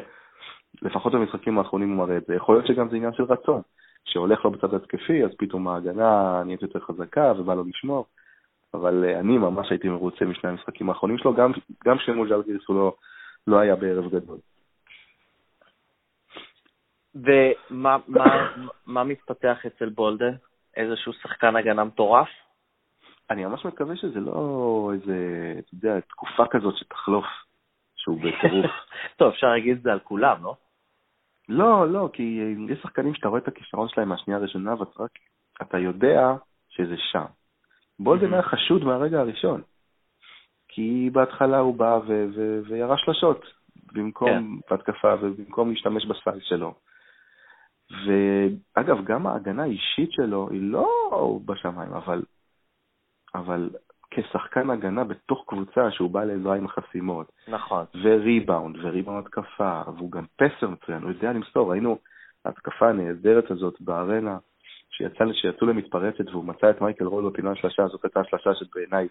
לפחות במשחקים האחרונים הוא מראה את זה. יכול להיות שגם זה עניין של רצון. כשהולך לו בצד התקפי, אז פתאום ההגנה נהיית יותר חזקה ובא לו לשמור. אבל אה, אני ממש הייתי מרוצה משני המשחקים האחרונים שלו, גם, גם שמול ז'לגיריס הוא לא, לא היה בערב גדול. ומה מה, מה מתפתח אצל בולדן? איזשהו שחקן הגנה מטורף? אני ממש מקווה שזה לא איזה, אתה יודע, תקופה כזאת שתחלוף. שהוא בטירוף. טוב, אפשר להגיד את זה על כולם, לא? לא, לא, כי יש שחקנים שאתה רואה את הכישרון שלהם מהשנייה הראשונה, ואתה רק, אתה יודע שזה שם. בולדן היה חשוד מהרגע הראשון, כי בהתחלה הוא בא וירה שלשות במקום כן. בהתקפה ובמקום להשתמש בסל שלו. ואגב, גם ההגנה האישית שלו היא לא בשמיים, אבל, אבל כשחקן הגנה בתוך קבוצה שהוא בא לעזרה עם החסימות. נכון. וריבאונד, וריבאונד התקפה, והוא גם פסר מצוין, הוא יודע למסור. ראינו ההתקפה הנהדרת הזאת בארנה, שיצא, שיצאו למתפרצת והוא מצא את מייקל רול בפינה השלושה, זאת הייתה השלושה שבעיניי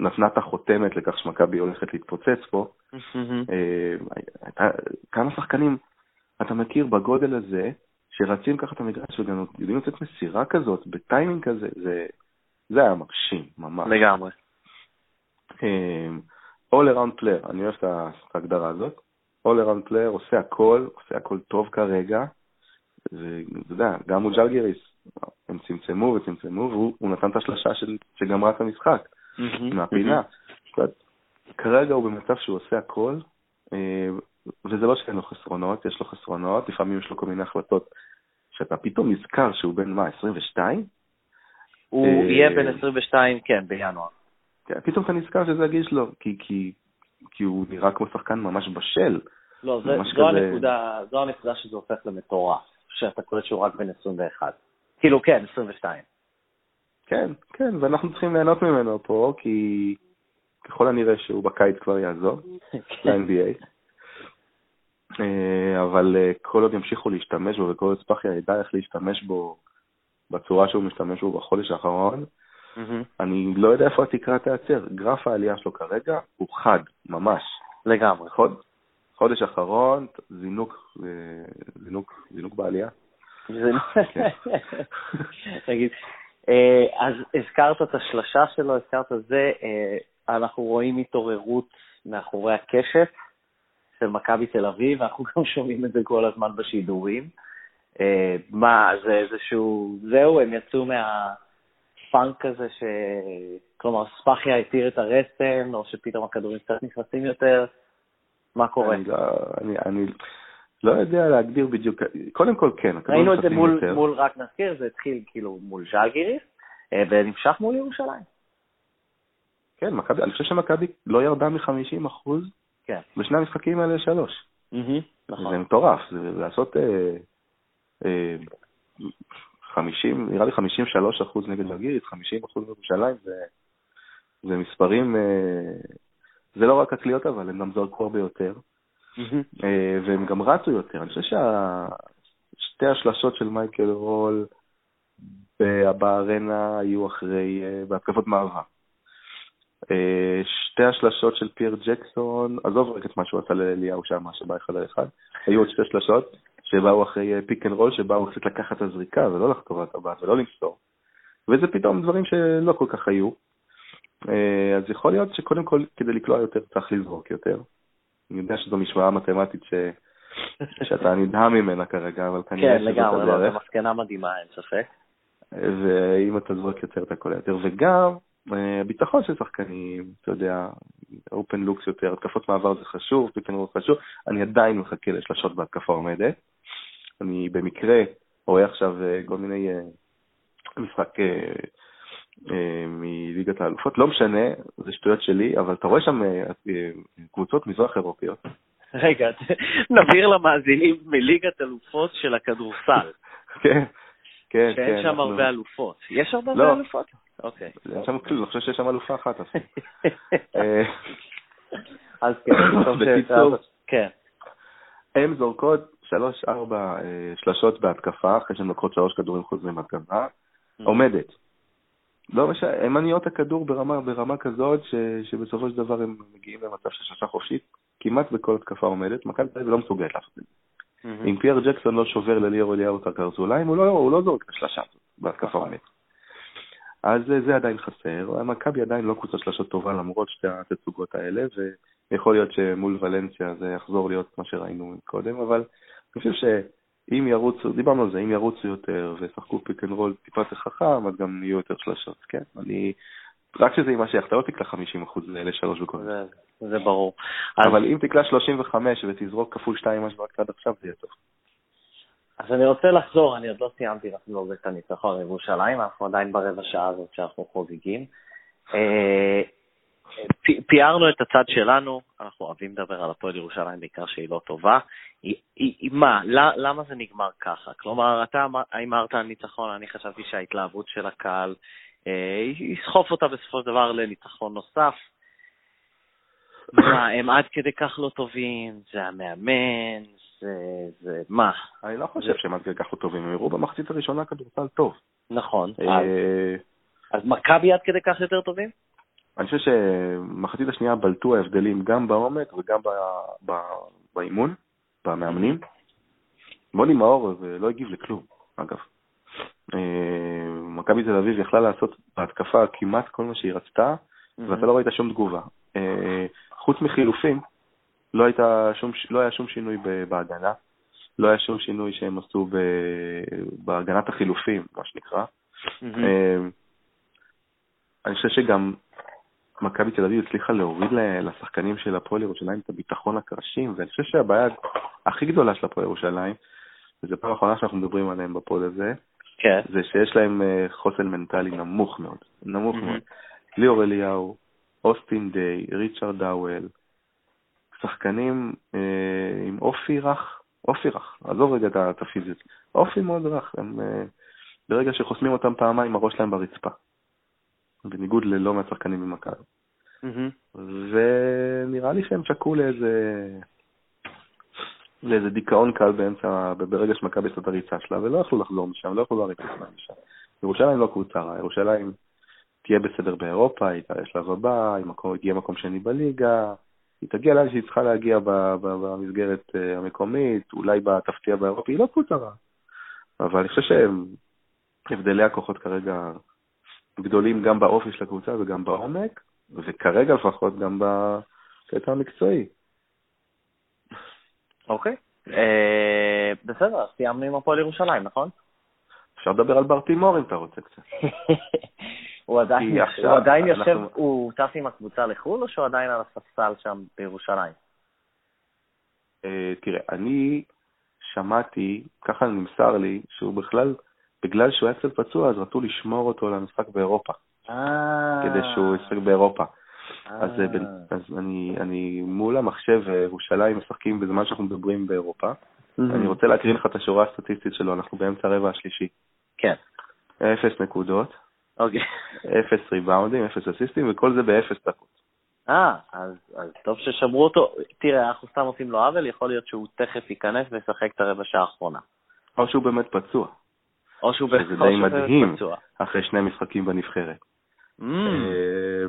נתנה את החותמת לכך שמכבי הולכת להתפוצץ פה. אה, כמה שחקנים אתה מכיר בגודל הזה, שרצים ככה את המגרש וגם יודעים לתת מסירה כזאת, בטיימינג כזה, זה, זה היה מרשים, ממש. לגמרי. אה, all around player, אני אוהב את ההגדרה הזאת. all around player עושה הכל, עושה הכל טוב כרגע, ואתה יודע, גם מול ג'לגיריס, הם צמצמו וצמצמו, והוא נתן את השלושה שגמרה את המשחק. מהפינה. כרגע הוא במצב שהוא עושה הכל, אה, וזה לא שאין לו חסרונות, יש לו חסרונות, לפעמים יש לו כל מיני החלטות שאתה פתאום נזכר שהוא בן מה, 22? הוא אה, יהיה בן 22, כן, בינואר. כן, פתאום אתה נזכר שזה הגיל שלו, כי, כי, כי הוא נראה כמו שחקן ממש בשל. לא, זה, זו, כזה... הנקודה, זו הנקודה שזה הופך למטורף, שאתה קולט שהוא רק בן 21. כאילו, כן, 22. כן, כן, ואנחנו צריכים ליהנות ממנו פה, כי ככל הנראה שהוא בקיץ כבר יעזוב ל-NBA. אה, אבל אה, כל עוד ימשיכו להשתמש בו וכל עוד ספחיה ידע איך להשתמש בו בצורה שהוא משתמש בו בחודש האחרון, אני לא יודע איפה התקרה תיעצר. גרף העלייה שלו כרגע הוא חד, ממש. לגמרי. חוד, חודש אחרון, זינוק, אה, זינוק, זינוק בעלייה. כן. תגיד, אה, אז הזכרת את השלשה שלו, הזכרת זה, אה, אנחנו רואים התעוררות מאחורי הקשת של מכבי תל אביב, אנחנו גם שומעים את זה כל הזמן בשידורים. אה, מה, זה איזשהו, זהו, הם יצאו מהפאנק הזה, ש... כלומר, ספאחיה התיר את הרסן, או שפתאום הכדורים קצת נכנסים יותר, מה קורה? אני לא, אני, אני לא יודע להגדיר בדיוק, קודם כל כן. ראינו את זה מול, יותר. מול, רק נזכיר, זה התחיל כאילו מול ז'לגיריס, אה, ונמשך מול ירושלים. כן, מכבי, אני חושב שמכבי לא ירדה מ-50 אחוז כן. בשני המשחקים האלה שלוש. נכון. זה מטורף, זה לעשות אה, 50, נראה לי 53 אחוז נגד ז'לגיריס, 50 אחוז בירושלים, זה, זה מספרים, אה, זה לא רק הקליעות אבל, הם גם זרקו הרבה יותר. אה, והם גם רצו יותר. אני חושב ששתי השלשות של מייקל רול בארנה היו אחרי, אה, בהתקפות מעבר. שתי השלשות של פייר ג'קסון, עזוב רק את מה שהוא עשה לאליהו שם, שבא אחד על אחד, היו עוד שתי שלשות שבאו אחרי פיק אנד רול, שבאו קצת לקחת את הזריקה ולא לחתור אל הטבעת ולא למסור. וזה פתאום דברים שלא כל כך היו. אז יכול להיות שקודם כל, כדי לקלוע יותר, צריך לזרוק יותר. אני יודע שזו משוואה מתמטית ש... שאתה נדהם ממנה כרגע, אבל כנראה שזאת הדרך. כן, לגמרי, זו מסקנה מדהימה, אין ספק. ואם אתה זורק יותר, אתה קולע יותר. וגם, אה, ביטחון של שחקנים, אתה יודע, אופן לוקס יותר, התקפות מעבר זה חשוב, פיקנרול חשוב, אני עדיין מחכה לשלשות בהתקפה עומדת. אני במקרה רואה עכשיו אה, כל מיני אה, משחק אה, מליגת האלופות, לא משנה, זה שטויות שלי, אבל אתה רואה שם קבוצות מזרח אירופיות. רגע, נבהיר למאזינים מליגת אלופות של הכדורסל. כן, כן, כן. שאין שם הרבה אלופות. יש הרבה לא. אלופות? אוקיי. אין שם כלום, אני חושב שיש שם אלופה אחת. אז כן, בקיצור, כן. הן זורקות שלוש-ארבע שלשות בהתקפה, אחרי שהן לוקחות שלוש כדורים חוזרים בהתקפה, mm. עומדת. לא משנה, הם מניעות הכדור ברמה, ברמה כזאת ש, שבסופו של דבר הם מגיעים למצב של שלושה חופשית, כמעט בכל התקפה עומדת, מכבי תל אביב לא מסוגלת לעשות את זה. Mm-hmm. אם פייר ג'קסון לא שובר לליאור אליהו את הקרסוליים, הוא לא, הוא לא זורק את השלושה בהתקפה עומדת. אז זה עדיין חסר, מכבי עדיין לא קבוצה שלשות טובה למרות שתי התצוגות האלה, ויכול להיות שמול ולנסיה זה יחזור להיות מה שראינו קודם, אבל אני חושב ש... אם ירוצו, דיברנו על זה, אם ירוצו יותר וישחקו פיק אנד רול טיפה יותר חכם, אז גם יהיו יותר שלשות, כן? אני... רק שזה יימשך, אתה לא תקלע 50% לשלוש בכל זה, זה ברור. אבל אז... אם תקלע 35 ותזרוק כפול 2 מה שזרקת עד עכשיו, זה יהיה טוב. אז אני רוצה לחזור, אני עוד לא סיימתי לחגוג את הניצחון לירושלים, אנחנו עדיין ברבע שעה הזאת שאנחנו חוגגים. אה, פיארנו את הצד שלנו, אנחנו אוהבים לדבר על הפועל ירושלים, בעיקר שהיא לא טובה. היא, היא, מה, למה זה נגמר ככה? כלומר, אתה הימרת על ניצחון, אני חשבתי שההתלהבות של הקהל יסחוף אותה בסופו של דבר לניצחון נוסף. מה, הם עד כדי כך לא טובים, זה המאמן, זה, זה מה? אני לא חושב שהם עד כדי כך לא טובים, הם הראו במחצית הראשונה כדורסל טוב. נכון. אה, אז מכבי עד כדי כך יותר טובים? אני חושב שמחצית השנייה בלטו ההבדלים גם בעומק וגם באימון, במאמנים. מוני מאור לא הגיב לכלום, אגב. אה, מכבי תל אביב יכלה לעשות בהתקפה כמעט כל מה שהיא רצתה, ואתה לא ראית שום תגובה. אה, חוץ מחילופים, לא, שום, לא היה שום שינוי בהגנה, לא היה שום שינוי שהם עשו בהגנת החילופים, מה שנקרא. אה, אני חושב שגם מכבי תל אביב הצליחה להוריד לשחקנים של הפועל ירושלים את הביטחון הקרשים, ואני חושב שהבעיה הכי גדולה של הפועל ירושלים, וזו פעם אחרונה שאנחנו מדברים עליהם בפועל הזה, כן. זה שיש להם אה, חוסן מנטלי נמוך מאוד, נמוך מאוד. ליאור אליהו, אוסטין דיי, ריצ'רד דאוול, שחקנים אה, עם אופי רך, אופי רך, עזוב רגע את הפיזית, אופי מאוד רך, הם, אה, ברגע שחוסמים אותם פעמיים הראש שלהם ברצפה, בניגוד ללא מעט שחקנים במכבי. Mm-hmm. ונראה לי שהם שקעו לאיזה, לאיזה דיכאון קל באמצע, ברגע שמכבי עשתה את הריצה שלה, ולא יכלו לחזור משם, לא יכלו להריץ את משם. ירושלים לא קבוצה רעה, ירושלים תהיה בסדר באירופה, היא תעלה שלב הבא, היא תגיע מקום שני בליגה, היא תגיע לאן שהיא צריכה להגיע במסגרת אה, המקומית, אולי תפתיע באירופה, היא לא קבוצה רעה. אבל אני חושב שהבדלי הכוחות כרגע גדולים גם באופי של הקבוצה וגם בעומק, וכרגע לפחות גם בקטע המקצועי. אוקיי, אה, בסדר, סיימנו עם הפועל ירושלים, נכון? אפשר לדבר על ברטימור אם אתה רוצה קצת. הוא עדיין, עכשיו, הוא עדיין אנחנו... יושב, הוא טס עם הקבוצה לחו"ל, או שהוא עדיין על הספסל שם בירושלים? Uh, תראה, אני שמעתי, ככה נמסר לי, שהוא בכלל, בגלל שהוא היה קצת פצוע, אז רצו לשמור אותו למשחק באירופה. אה. כדי שהוא ישחק באירופה. אז, אה, אז אני, אני מול המחשב ירושלים משחקים בזמן שאנחנו מדברים באירופה. אני רוצה להקריא לך את השורה הסטטיסטית שלו, אנחנו באמצע הרבע השלישי. כן. אפס נקודות, אוקיי. אפס ריבאונדים, אפס אסיסטים, וכל זה באפס דקות. אה, אז, אז טוב ששמרו אותו. תראה, אנחנו סתם עושים לו עוול, יכול להיות שהוא תכף ייכנס וישחק את הרבע שעה האחרונה. או שהוא באמת פצוע. או שהוא. שזה די מדהים, אחרי שני משחקים בנבחרת. Mm. אה,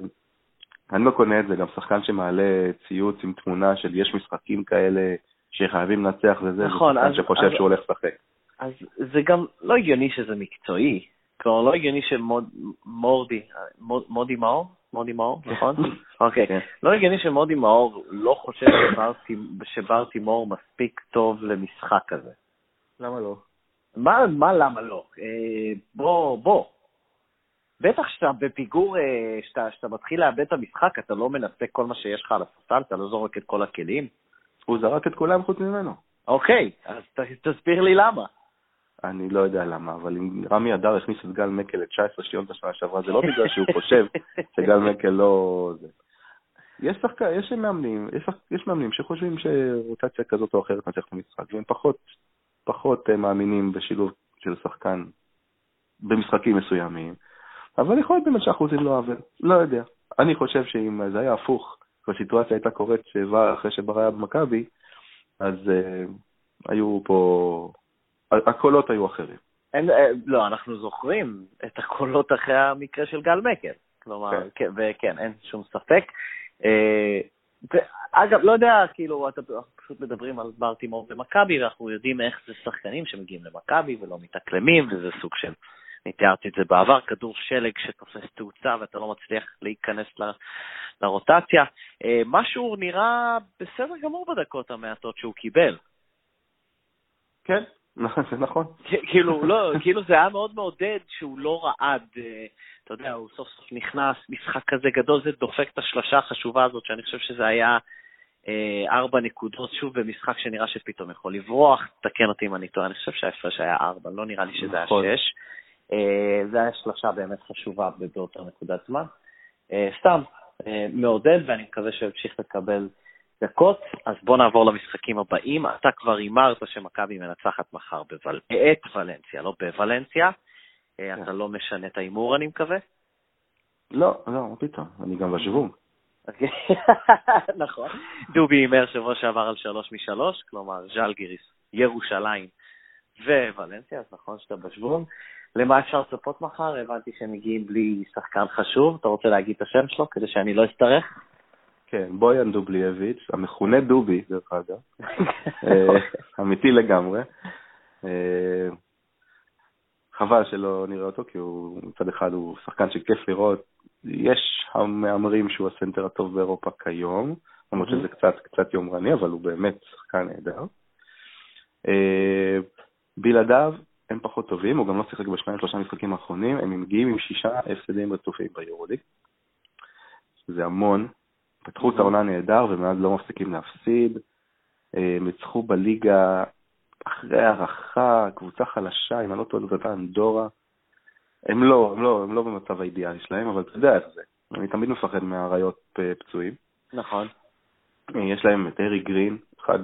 אני לא קונה את זה, גם שחקן שמעלה ציוץ עם תמונה של יש משחקים כאלה שחייבים לנצח וזה, נכון, זה שחקן שחושב שהוא הולך לשחק. אז זה גם לא הגיוני שזה מקצועי. כלומר, לא הגיוני שמורדי, מודי מאור? מודי מאור, נכון? אוקיי. כן. לא הגיוני שמודי מאור לא חושב שבר תימור מספיק טוב למשחק כזה. למה לא? מה, מה למה לא? אה, בוא, בוא. בטח שאתה בפיגור, אה, שאתה מתחיל לאבד את המשחק, אתה לא מנסה כל מה שיש לך על הספסל, אתה לא זורק את כל הכלים. הוא זרק את כולם חוץ ממנו. אוקיי, אז תסביר לי למה. אני לא יודע למה, אבל אם רמי אדר הכניס את גל מקל ל-19 שניות בשנה שעברה, זה לא בגלל שהוא חושב שגל מקל לא... יש שחקן, יש מאמנים, יש, יש מאמנים שחושבים שרוטציה כזאת או אחרת נצליח את המשחק, והם פחות, פחות אה, מאמינים בשילוב של שחקן במשחקים מסוימים, אבל יכול להיות באמת שאנחנו עושים לו עוול, לא יודע. אני חושב שאם זה היה הפוך, והסיטואציה הייתה קורית אחרי שבר היה במכבי, אז uh, היו פה הקולות היו אחרים. אין, אה, לא, אנחנו זוכרים את הקולות אחרי המקרה של גל מקל. כלומר, כן. כן, וכן, אין שום ספק. אה, אגב, לא יודע, כאילו, אתם פשוט מדברים על בר תימור במכבי, ואנחנו יודעים איך זה שחקנים שמגיעים למכבי ולא מתאקלמים, וזה סוג של, אני תיארתי את זה בעבר, כדור שלג שתופס תאוצה ואתה לא מצליח להיכנס ל, לרוטציה. אה, משהו נראה בסדר גמור בדקות המעטות שהוא קיבל. כן, זה נכון. כאילו, לא, כאילו זה היה מאוד מעודד שהוא לא רעד, אה, אתה יודע, הוא סוף סוף נכנס, משחק כזה גדול, זה דופק את השלשה החשובה הזאת, שאני חושב שזה היה ארבע נקודות, שוב במשחק שנראה שפתאום יכול לברוח, תקן אותי אם אני טועה, אני חושב שההפרש היה ארבע, לא נראה לי שזה היה נכון. שש. אה, זה היה שלשה באמת חשובה באותה נקודת זמן. סתם, מעודד, ואני מקווה שהוא ימשיך לקבל דקות, אז בוא נעבור למשחקים הבאים. אתה כבר הימרת שמכבי מנצחת מחר בוול... את ולנסיה, לא בוולנסיה. אה, כן. אתה לא משנה את ההימור, אני מקווה? לא, לא, מה פתאום, אני גם בשוונג. אוקיי. נכון. דובי הימר שבוע שעבר על שלוש משלוש, כלומר ז'לגיריס, ירושלים וולנסיה, אז נכון שאתה בשוונג. למה אפשר לצפות מחר? הבנתי שהם מגיעים בלי שחקן חשוב. אתה רוצה להגיד את השם שלו כדי שאני לא אסתרך? כן, בויאן דובליאביץ', המכונה דובי, דרך אגב. אה, אמיתי לגמרי. אה, חבל שלא נראה אותו, כי הוא מצד אחד הוא שחקן שכיף לראות. יש המהמרים שהוא הסנטר הטוב באירופה כיום, למרות שזה קצת, קצת יומרני, אבל הוא באמת שחקן נהדר. אה, בלעדיו הם פחות טובים, הוא גם לא שיחק בשניים שלושה משחקים האחרונים, הם מגיעים עם שישה הפסדים רצופים ביורוליג. זה המון. פתחו את העונה נהדר ומאז לא מפסיקים להפסיד. אה, הם ניצחו בליגה אחרי הערכה, קבוצה חלשה, אם אני לא טועה, זאת הייתה אנדורה. הם לא, הם לא, הם לא במצב האידיאלי שלהם, אבל אתה יודע איך זה. אני תמיד מפחד מהאריות אה, פצועים. נכון. אה, יש להם את ארי גרין, אחד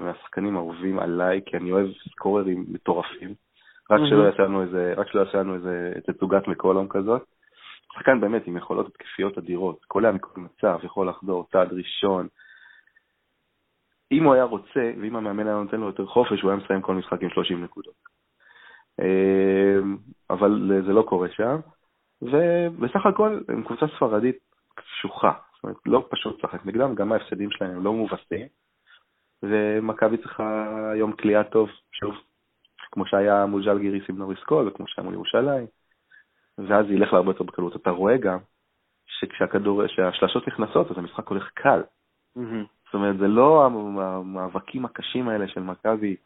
מהשחקנים האהובים עליי, כי אני אוהב סקוררים מטורפים. רק שלא יעשה לנו איזה, רק שלא יעשה לנו איזה תצוגת מקולום כזאת. שחקן באמת עם יכולות התקפיות אדירות, קולע מכל מצב, יכול לחדור צעד ראשון. אם הוא היה רוצה, ואם המאמן היה נותן לו יותר חופש, הוא היה מסיים כל משחק עם 30 נקודות. אמ, אבל זה לא קורה שם, ובסך הכל הם קבוצה ספרדית קשוחה, זאת אומרת, לא פשוט לשחק נגדם, גם ההפסדים שלהם הם לא מובסים, ומכבי צריכה יום כליאה טוב, שוב, כמו שהיה מול ז'לגיריס עם נוריס קול, וכמו שהיה מול ירושלים, ואז זה ילך להרבה יותר בקלות. אתה רואה גם שכשהכדור, שהשלשות נכנסות, אז המשחק הולך קל. זאת אומרת, זה לא המאבקים הקשים האלה של מכבי,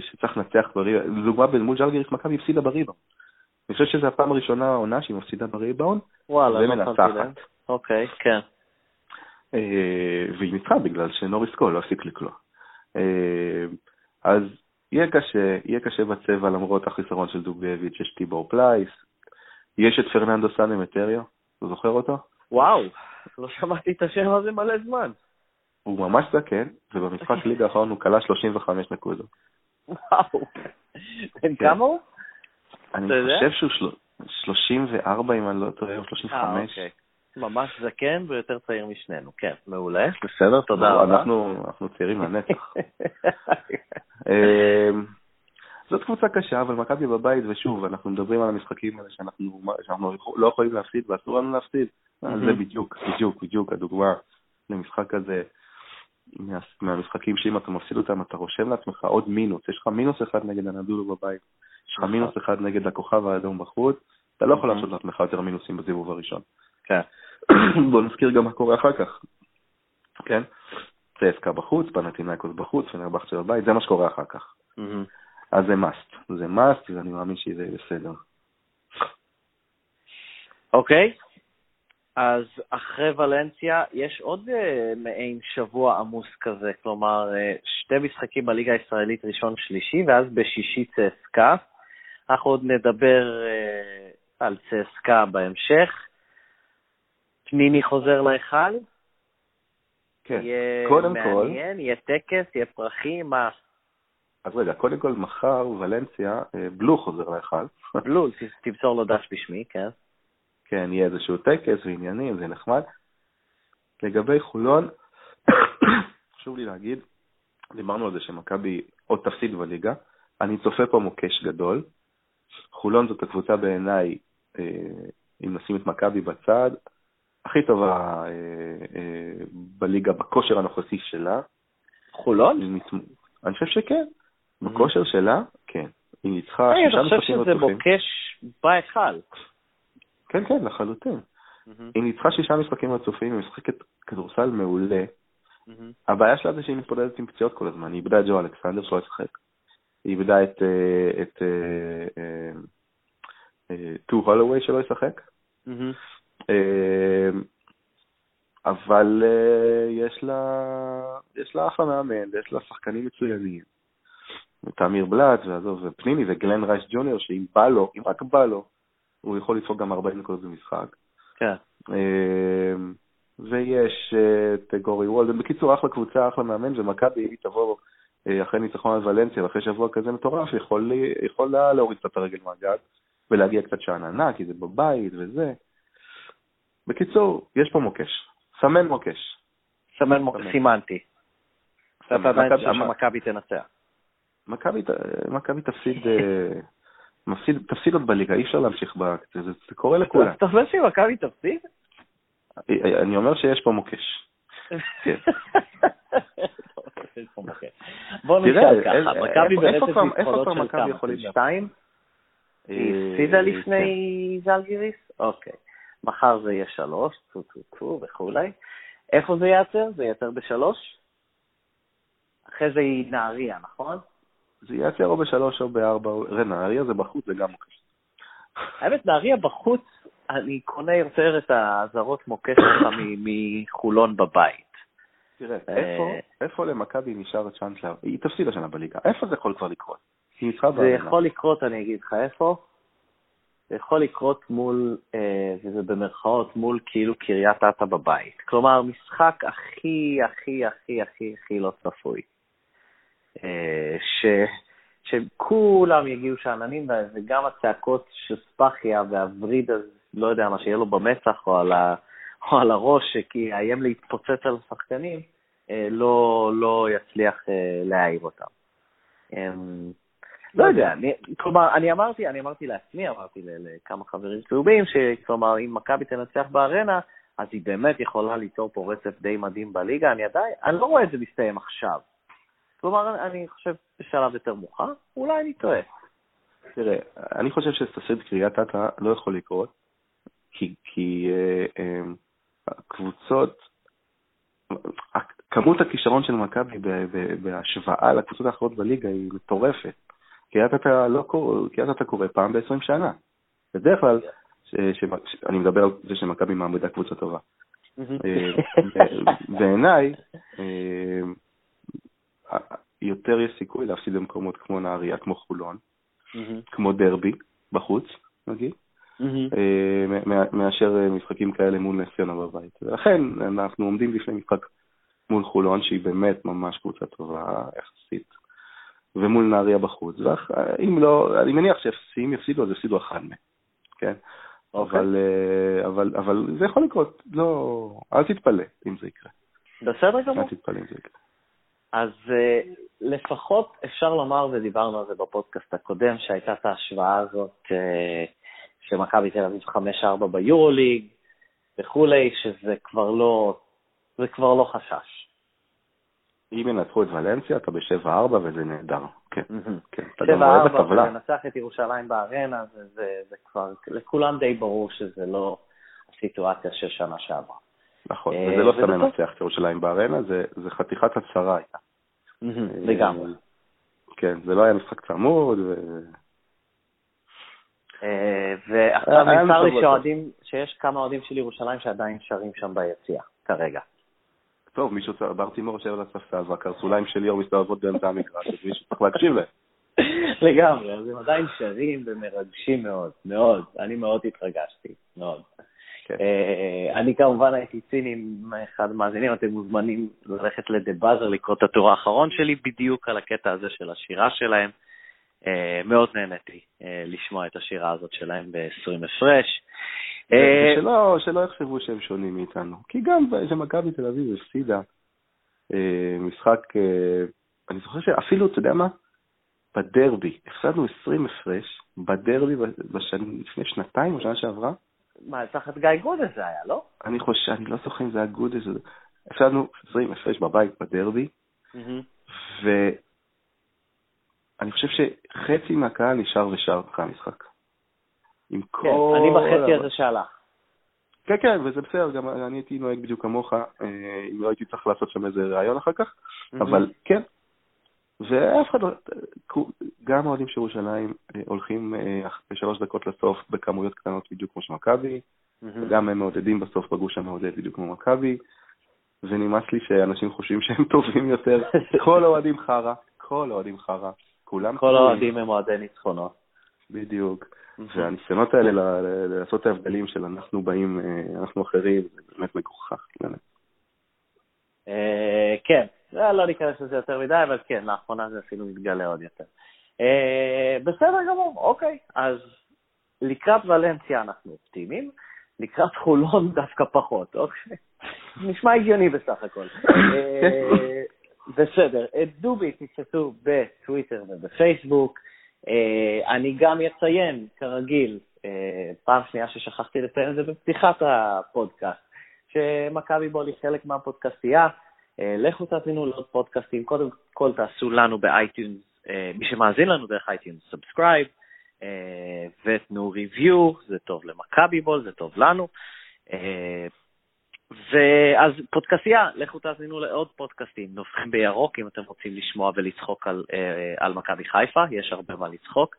שצריך לנצח בריבאונד. לדוגמה, מול ז'לגיריס מכבי הפסידה בריבאונד. אני חושב שזו הפעם הראשונה העונה שהיא מפסידה בריבאונד, וואלה, לא ומנצחת. אוקיי, כן. אה, והיא ניצחה בגלל שנוריס קול לא הפסיק לקלוע. אה, אז יהיה קשה, יהיה קשה בצבע למרות החיסרון של דובלייביץ', יש טיבור פלייס, יש את פרננדו סאן אמטריו, אתה זוכר אותו? וואו, לא שמעתי את השם הזה מלא זמן. הוא ממש זקן, ובמשחק ליגה האחרון הוא כלה 35 נקודות. וואו, בן כמה הוא? אני חושב שהוא 34 אם אני לא טועה, או 35. אה, אוקיי. ממש זקן ויותר צעיר משנינו, כן, מעולה, בסדר, תודה רבה. אנחנו צעירים לנצח. אמ, זאת קבוצה קשה, אבל מכבי בבית, ושוב, אנחנו מדברים על המשחקים האלה שאנחנו, שאנחנו לא יכולים להפסיד ואסור לנו להפסיד. Mm-hmm. זה בדיוק, בדיוק, בדיוק הדוגמה למשחק הזה, מה, מהמשחקים שאם אתה מפסיד אותם, אתה רושם לעצמך עוד מינוס. יש לך מינוס אחד נגד הנדולו בבית, יש לך נכון. מינוס אחד נגד הכוכב האדום בחוץ, אתה לא יכול לעשות לעצמך יותר מינוסים בסיבוב הראשון. כן. בוא נזכיר גם מה קורה אחר כך, כן? צסקה בחוץ, פנטינאיקוס בחוץ, פנרבכצ'ה בבית, זה מה שקורה אחר כך. אז זה must, זה must, ואני מאמין שזה יהיה בסדר. אוקיי, okay. אז אחרי ולנסיה יש עוד uh, מעין שבוע עמוס כזה, כלומר uh, שתי משחקים בליגה הישראלית ראשון שלישי, ואז בשישי צסקה. אנחנו עוד נדבר uh, על צסקה בהמשך. פניני חוזר להיכל? כן, קודם כל... יהיה מעניין, יהיה טקס, יהיה פרחים, מה? אז רגע, קודם כל, מחר ולנסיה, בלו חוזר להיכל. בלו, תמסור לו דש בשמי, כן. כן, יהיה איזשהו טקס ועניינים, זה נחמד. לגבי חולון, חשוב לי להגיד, דיברנו על זה שמכבי עוד תפסיד בליגה, אני צופה פה מוקש גדול. חולון זאת הקבוצה בעיניי, אה, אם נשים את מכבי בצד, הכי טובה אה, בליגה בכושר הנוכחי שלה. חולון? אני חושב שכן. בכושר שלה, כן. היא ניצחה שישה משחקים רצופים. אני חושב שזה מוקש בהיכל. כן, כן, לחלוטין. היא ניצחה שישה משחקים רצופים, היא משחקת כדורסל מעולה. הבעיה שלה זה שהיא מתמודדת עם פציעות כל הזמן. היא איבדה את ג'ו אלכסנדר שלא ישחק. היא איבדה את אה, אה, טו הולווי שלא ישחק. אבל יש לה אחלה מאמן, ויש לה שחקנים מצוינים. תמיר בלאט, ועזוב, ופניני וגלן רייס ג'וניור, שאם בא לו, אם רק בא לו, הוא יכול לדפוק גם 40 נקודות במשחק. כן. אמ, ויש את גורי וולדן. בקיצור, אחלה קבוצה, אחלה מאמן, ומכבי, אם תבוא אה, אחרי ניצחון על ולנסיה ואחרי שבוע כזה מטורף, יכול, יכולה להוריד קצת את הרגל מהגג ולהגיע קצת שאננה, כי זה בבית וזה. בקיצור, יש פה מוקש. סמן מוקש. סמן מוקש, סימנתי. אתה עדיין שם שמכבי תנצח. מכבי תפסיד, אה, מפסיד, תפסיד עוד בליגה, אי אפשר להמשיך ב... זה, זה קורה לכולם. אתה חושב שמכבי תפסיד? אני אומר שיש פה מוקש. כן. בוא נשאל ככה, מכבי ברצף ניצחונות של כמה? שתיים? היא אה, הפסידה לפני כן. זלגיריס? אוקיי. מחר זה יהיה שלוש, טו טו טו וכולי. איפה זה ייעצר? זה ייעצר בשלוש? אחרי זה היא נהריה, נכון? זה ייעצר או בשלוש או בארבע, נהריה זה בחוץ, זה גם קשה. האמת, נהריה בחוץ, אני קונה יותר את האזהרות מוקש שלך מחולון בבית. תראה, אה, איפה למכבי נשאר צ'אנס, היא תפסיד השנה בליגה, איפה זה יכול כבר לקרות? זה יכול לקרות, אני אגיד לך איפה. זה יכול לקרות מול, אה, וזה במרכאות, מול כאילו קריית אתא בבית. כלומר, משחק הכי, הכי, הכי, הכי, הכי לא צפוי. אה, ש, שכולם יגיעו שאננים, וגם הצעקות של ספחיה והווריד, אז לא יודע מה, שיהיה לו במצח או על, ה, או על הראש, כי יאיים להתפוצץ על השחקנים, אה, לא, לא יצליח להעיר אותם. אמ, לא יודע, אני, כלומר, אני אמרתי, אני אמרתי לעצמי, אמרתי לכמה חברים צהובים, שכלומר, אם מכבי תנצח בארנה, אז היא באמת יכולה ליצור פה רצף די מדהים בליגה, אני עדיין, אני לא רואה את זה מסתיים עכשיו. כלומר, אני חושב בשלב יותר מאוחר, אולי אני טועה. תראה, אני חושב שתסריט קריית אתא לא יכול לקרות, כי, כי אה, אה, הקבוצות, כמות הכישרון של מכבי בהשוואה לקבוצות האחרות בליגה היא מטורפת. קריית אתא לא קורה, קריית אתא קורה פעם ב-20 שנה. בדרך כלל, ש, ש, ש, אני מדבר על זה שמכבי מעמדה קבוצה טובה. אה, בעיניי, אה, יותר יש סיכוי להפסיד במקומות כמו נהריה, כמו חולון, כמו דרבי, בחוץ, נגיד, אה, מאשר משחקים כאלה מול נס ציונה בבית. ולכן אנחנו עומדים לפני משחק מול חולון, שהיא באמת ממש קבוצה טובה יחסית. ומול נהריה בחוץ. ואם לא, אני מניח שאם יפסידו, אז יפסידו אחד מהם, כן? Okay. אוקיי. אבל, אה, אבל, אבל זה יכול לקרות, לא, אל תתפלא אם זה יקרה. בסדר גמור. אל תתפלא אם זה יקרה. אז uh, לפחות אפשר לומר, ודיברנו על זה בפודקאסט הקודם, שהייתה את ההשוואה הזאת uh, שמכבי תל אביב 5-4 ביורוליג וכולי, שזה כבר לא, זה כבר לא חשש. אם ינצחו את ולנסיה, אתה ב-7-4 וזה נהדר. כן, כן. 7-4 ולנצח את ירושלים בארנה, זה, זה, כבר, לכולם די ברור שזה לא הסיטואציה של שנה שעברה. נכון, אה, וזה לא סתם לנצח את ירושלים בארנה, זה, זה חתיכת הצהרה הייתה. לגמרי. כן, זה לא היה משחק צמוד, ו... אה, ועכשיו נמסר לי שאוהדים, שיש כמה אוהדים של ירושלים שעדיין שרים שם ביציע, כרגע. טוב, מישהו, צריך, בר תימור יושב על הספסל והקרסוליים של ליאור מסתובבות באמצע המגרש, אז מישהו צריך להקשיב להם. לגמרי, אז הם עדיין שרים ומרגשים מאוד, מאוד. אני מאוד התרגשתי, מאוד. כן. אה, אני כמובן הייתי ציני עם אחד המאזינים, אתם מוזמנים ללכת לדבאזר לקרוא את הטור האחרון שלי בדיוק על הקטע הזה של השירה שלהם. אה, מאוד נהניתי אה, לשמוע את השירה הזאת שלהם ב-20 הפרש. אה, שלא, שלא יחשבו שהם שונים מאיתנו. כי גם כשמכבי תל אביב הפסידה משחק, אני זוכר שאפילו, אתה יודע מה? בדרבי, הפסדנו 20 הפרש, בדרבי לפני שנתיים או שנה שעברה. מה, תחת גיא גודס זה היה, לא? אני חושב, אני לא זוכר אם זה היה גודס. הפסדנו 20 הפרש בבית בדרבי, ואני חושב שחצי מהקהל נשאר ושר אחרי המשחק. עם כן, כל... אני בחצי הזה שהלך. כן, כן, וזה בסדר, גם אני הייתי נוהג בדיוק כמוך, אה, אם לא הייתי צריך לעשות שם איזה ראיון אחר כך, אבל כן. ואף אחד לא, גם האוהדים של ירושלים אה, הולכים אה, בשלוש דקות לסוף בכמויות קטנות בדיוק כמו שמכבי, וגם הם מעודדים בסוף בגוש המעודד בדיוק כמו מכבי, ונמאס לי שאנשים חושבים שהם טובים יותר. כל האוהדים חרא, כל האוהדים חרא, כולם... כל האוהדים הם אוהדי ניצחונות. בדיוק. והניסיונות האלה לעשות את ההבדלים של אנחנו באים, אה, אנחנו אחרים, זה באמת מגוחך. אה, כן, לא ניכנס לזה יותר מדי, אבל כן, לאחרונה זה אפילו מתגלה עוד יותר. אה, בסדר גמור, אוקיי, אז לקראת ולנסיה אנחנו אופטימיים, לקראת חולון דווקא פחות, אוקיי? נשמע הגיוני בסך הכל. אה, בסדר, את דובי תצטטו בטוויטר ובפייסבוק. אני גם אציין, כרגיל, פעם שנייה ששכחתי לציין את זה בפתיחת הפודקאסט, שמכבי בול היא חלק מהפודקאסטייה. לכו תאזינו לעוד פודקאסטים, קודם כל תעשו לנו ב iTunes, מי שמאזין לנו דרך iTunes, subscribe. אה, ותנו ריוויו, זה טוב למכבי בול, זה טוב לנו. אה, ואז פודקאסטייה, לכו תאזינו לעוד פודקאסטים, נובחים בירוק, אם אתם רוצים לשמוע ולצחוק על, אה, על מכבי חיפה, יש הרבה מה לצחוק.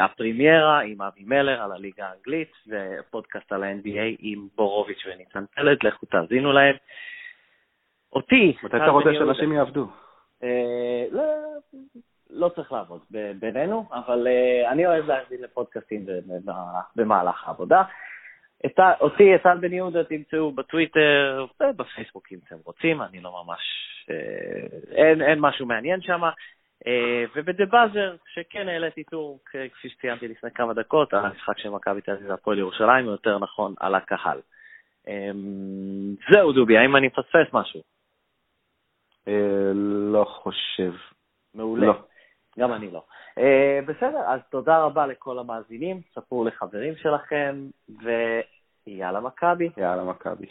הפרימיירה עם אבי מלר על הליגה האנגלית, ופודקאסט על ה-NBA עם בורוביץ' וניצן פלד, לכו תאזינו להם. אותי... מתי אתה רוצה שאנשים יעבדו? לא, לא צריך לעבוד בינינו, אבל uh, אני אוהב להאזין לפודקאסטים במהלך העבודה. אותי, את טל בן יהודה, תמצאו בטוויטר ובפייסבוק אם אתם רוצים, אני לא ממש... uh, אין, משהו מעניין שם. ובדה באזר, שכן העליתי טור, כפי שציינתי לפני כמה דקות, על המשחק של מכבי תל אביב והפועל ירושלים, או יותר נכון, על הקהל. Um, זהו, דובי, האם אני מפספס משהו? לא חושב. מעולה. לא. גם אני לא. Uh, בסדר, אז תודה רבה לכל המאזינים, ספרו לחברים שלכם, ויאללה מכבי. יאללה מכבי.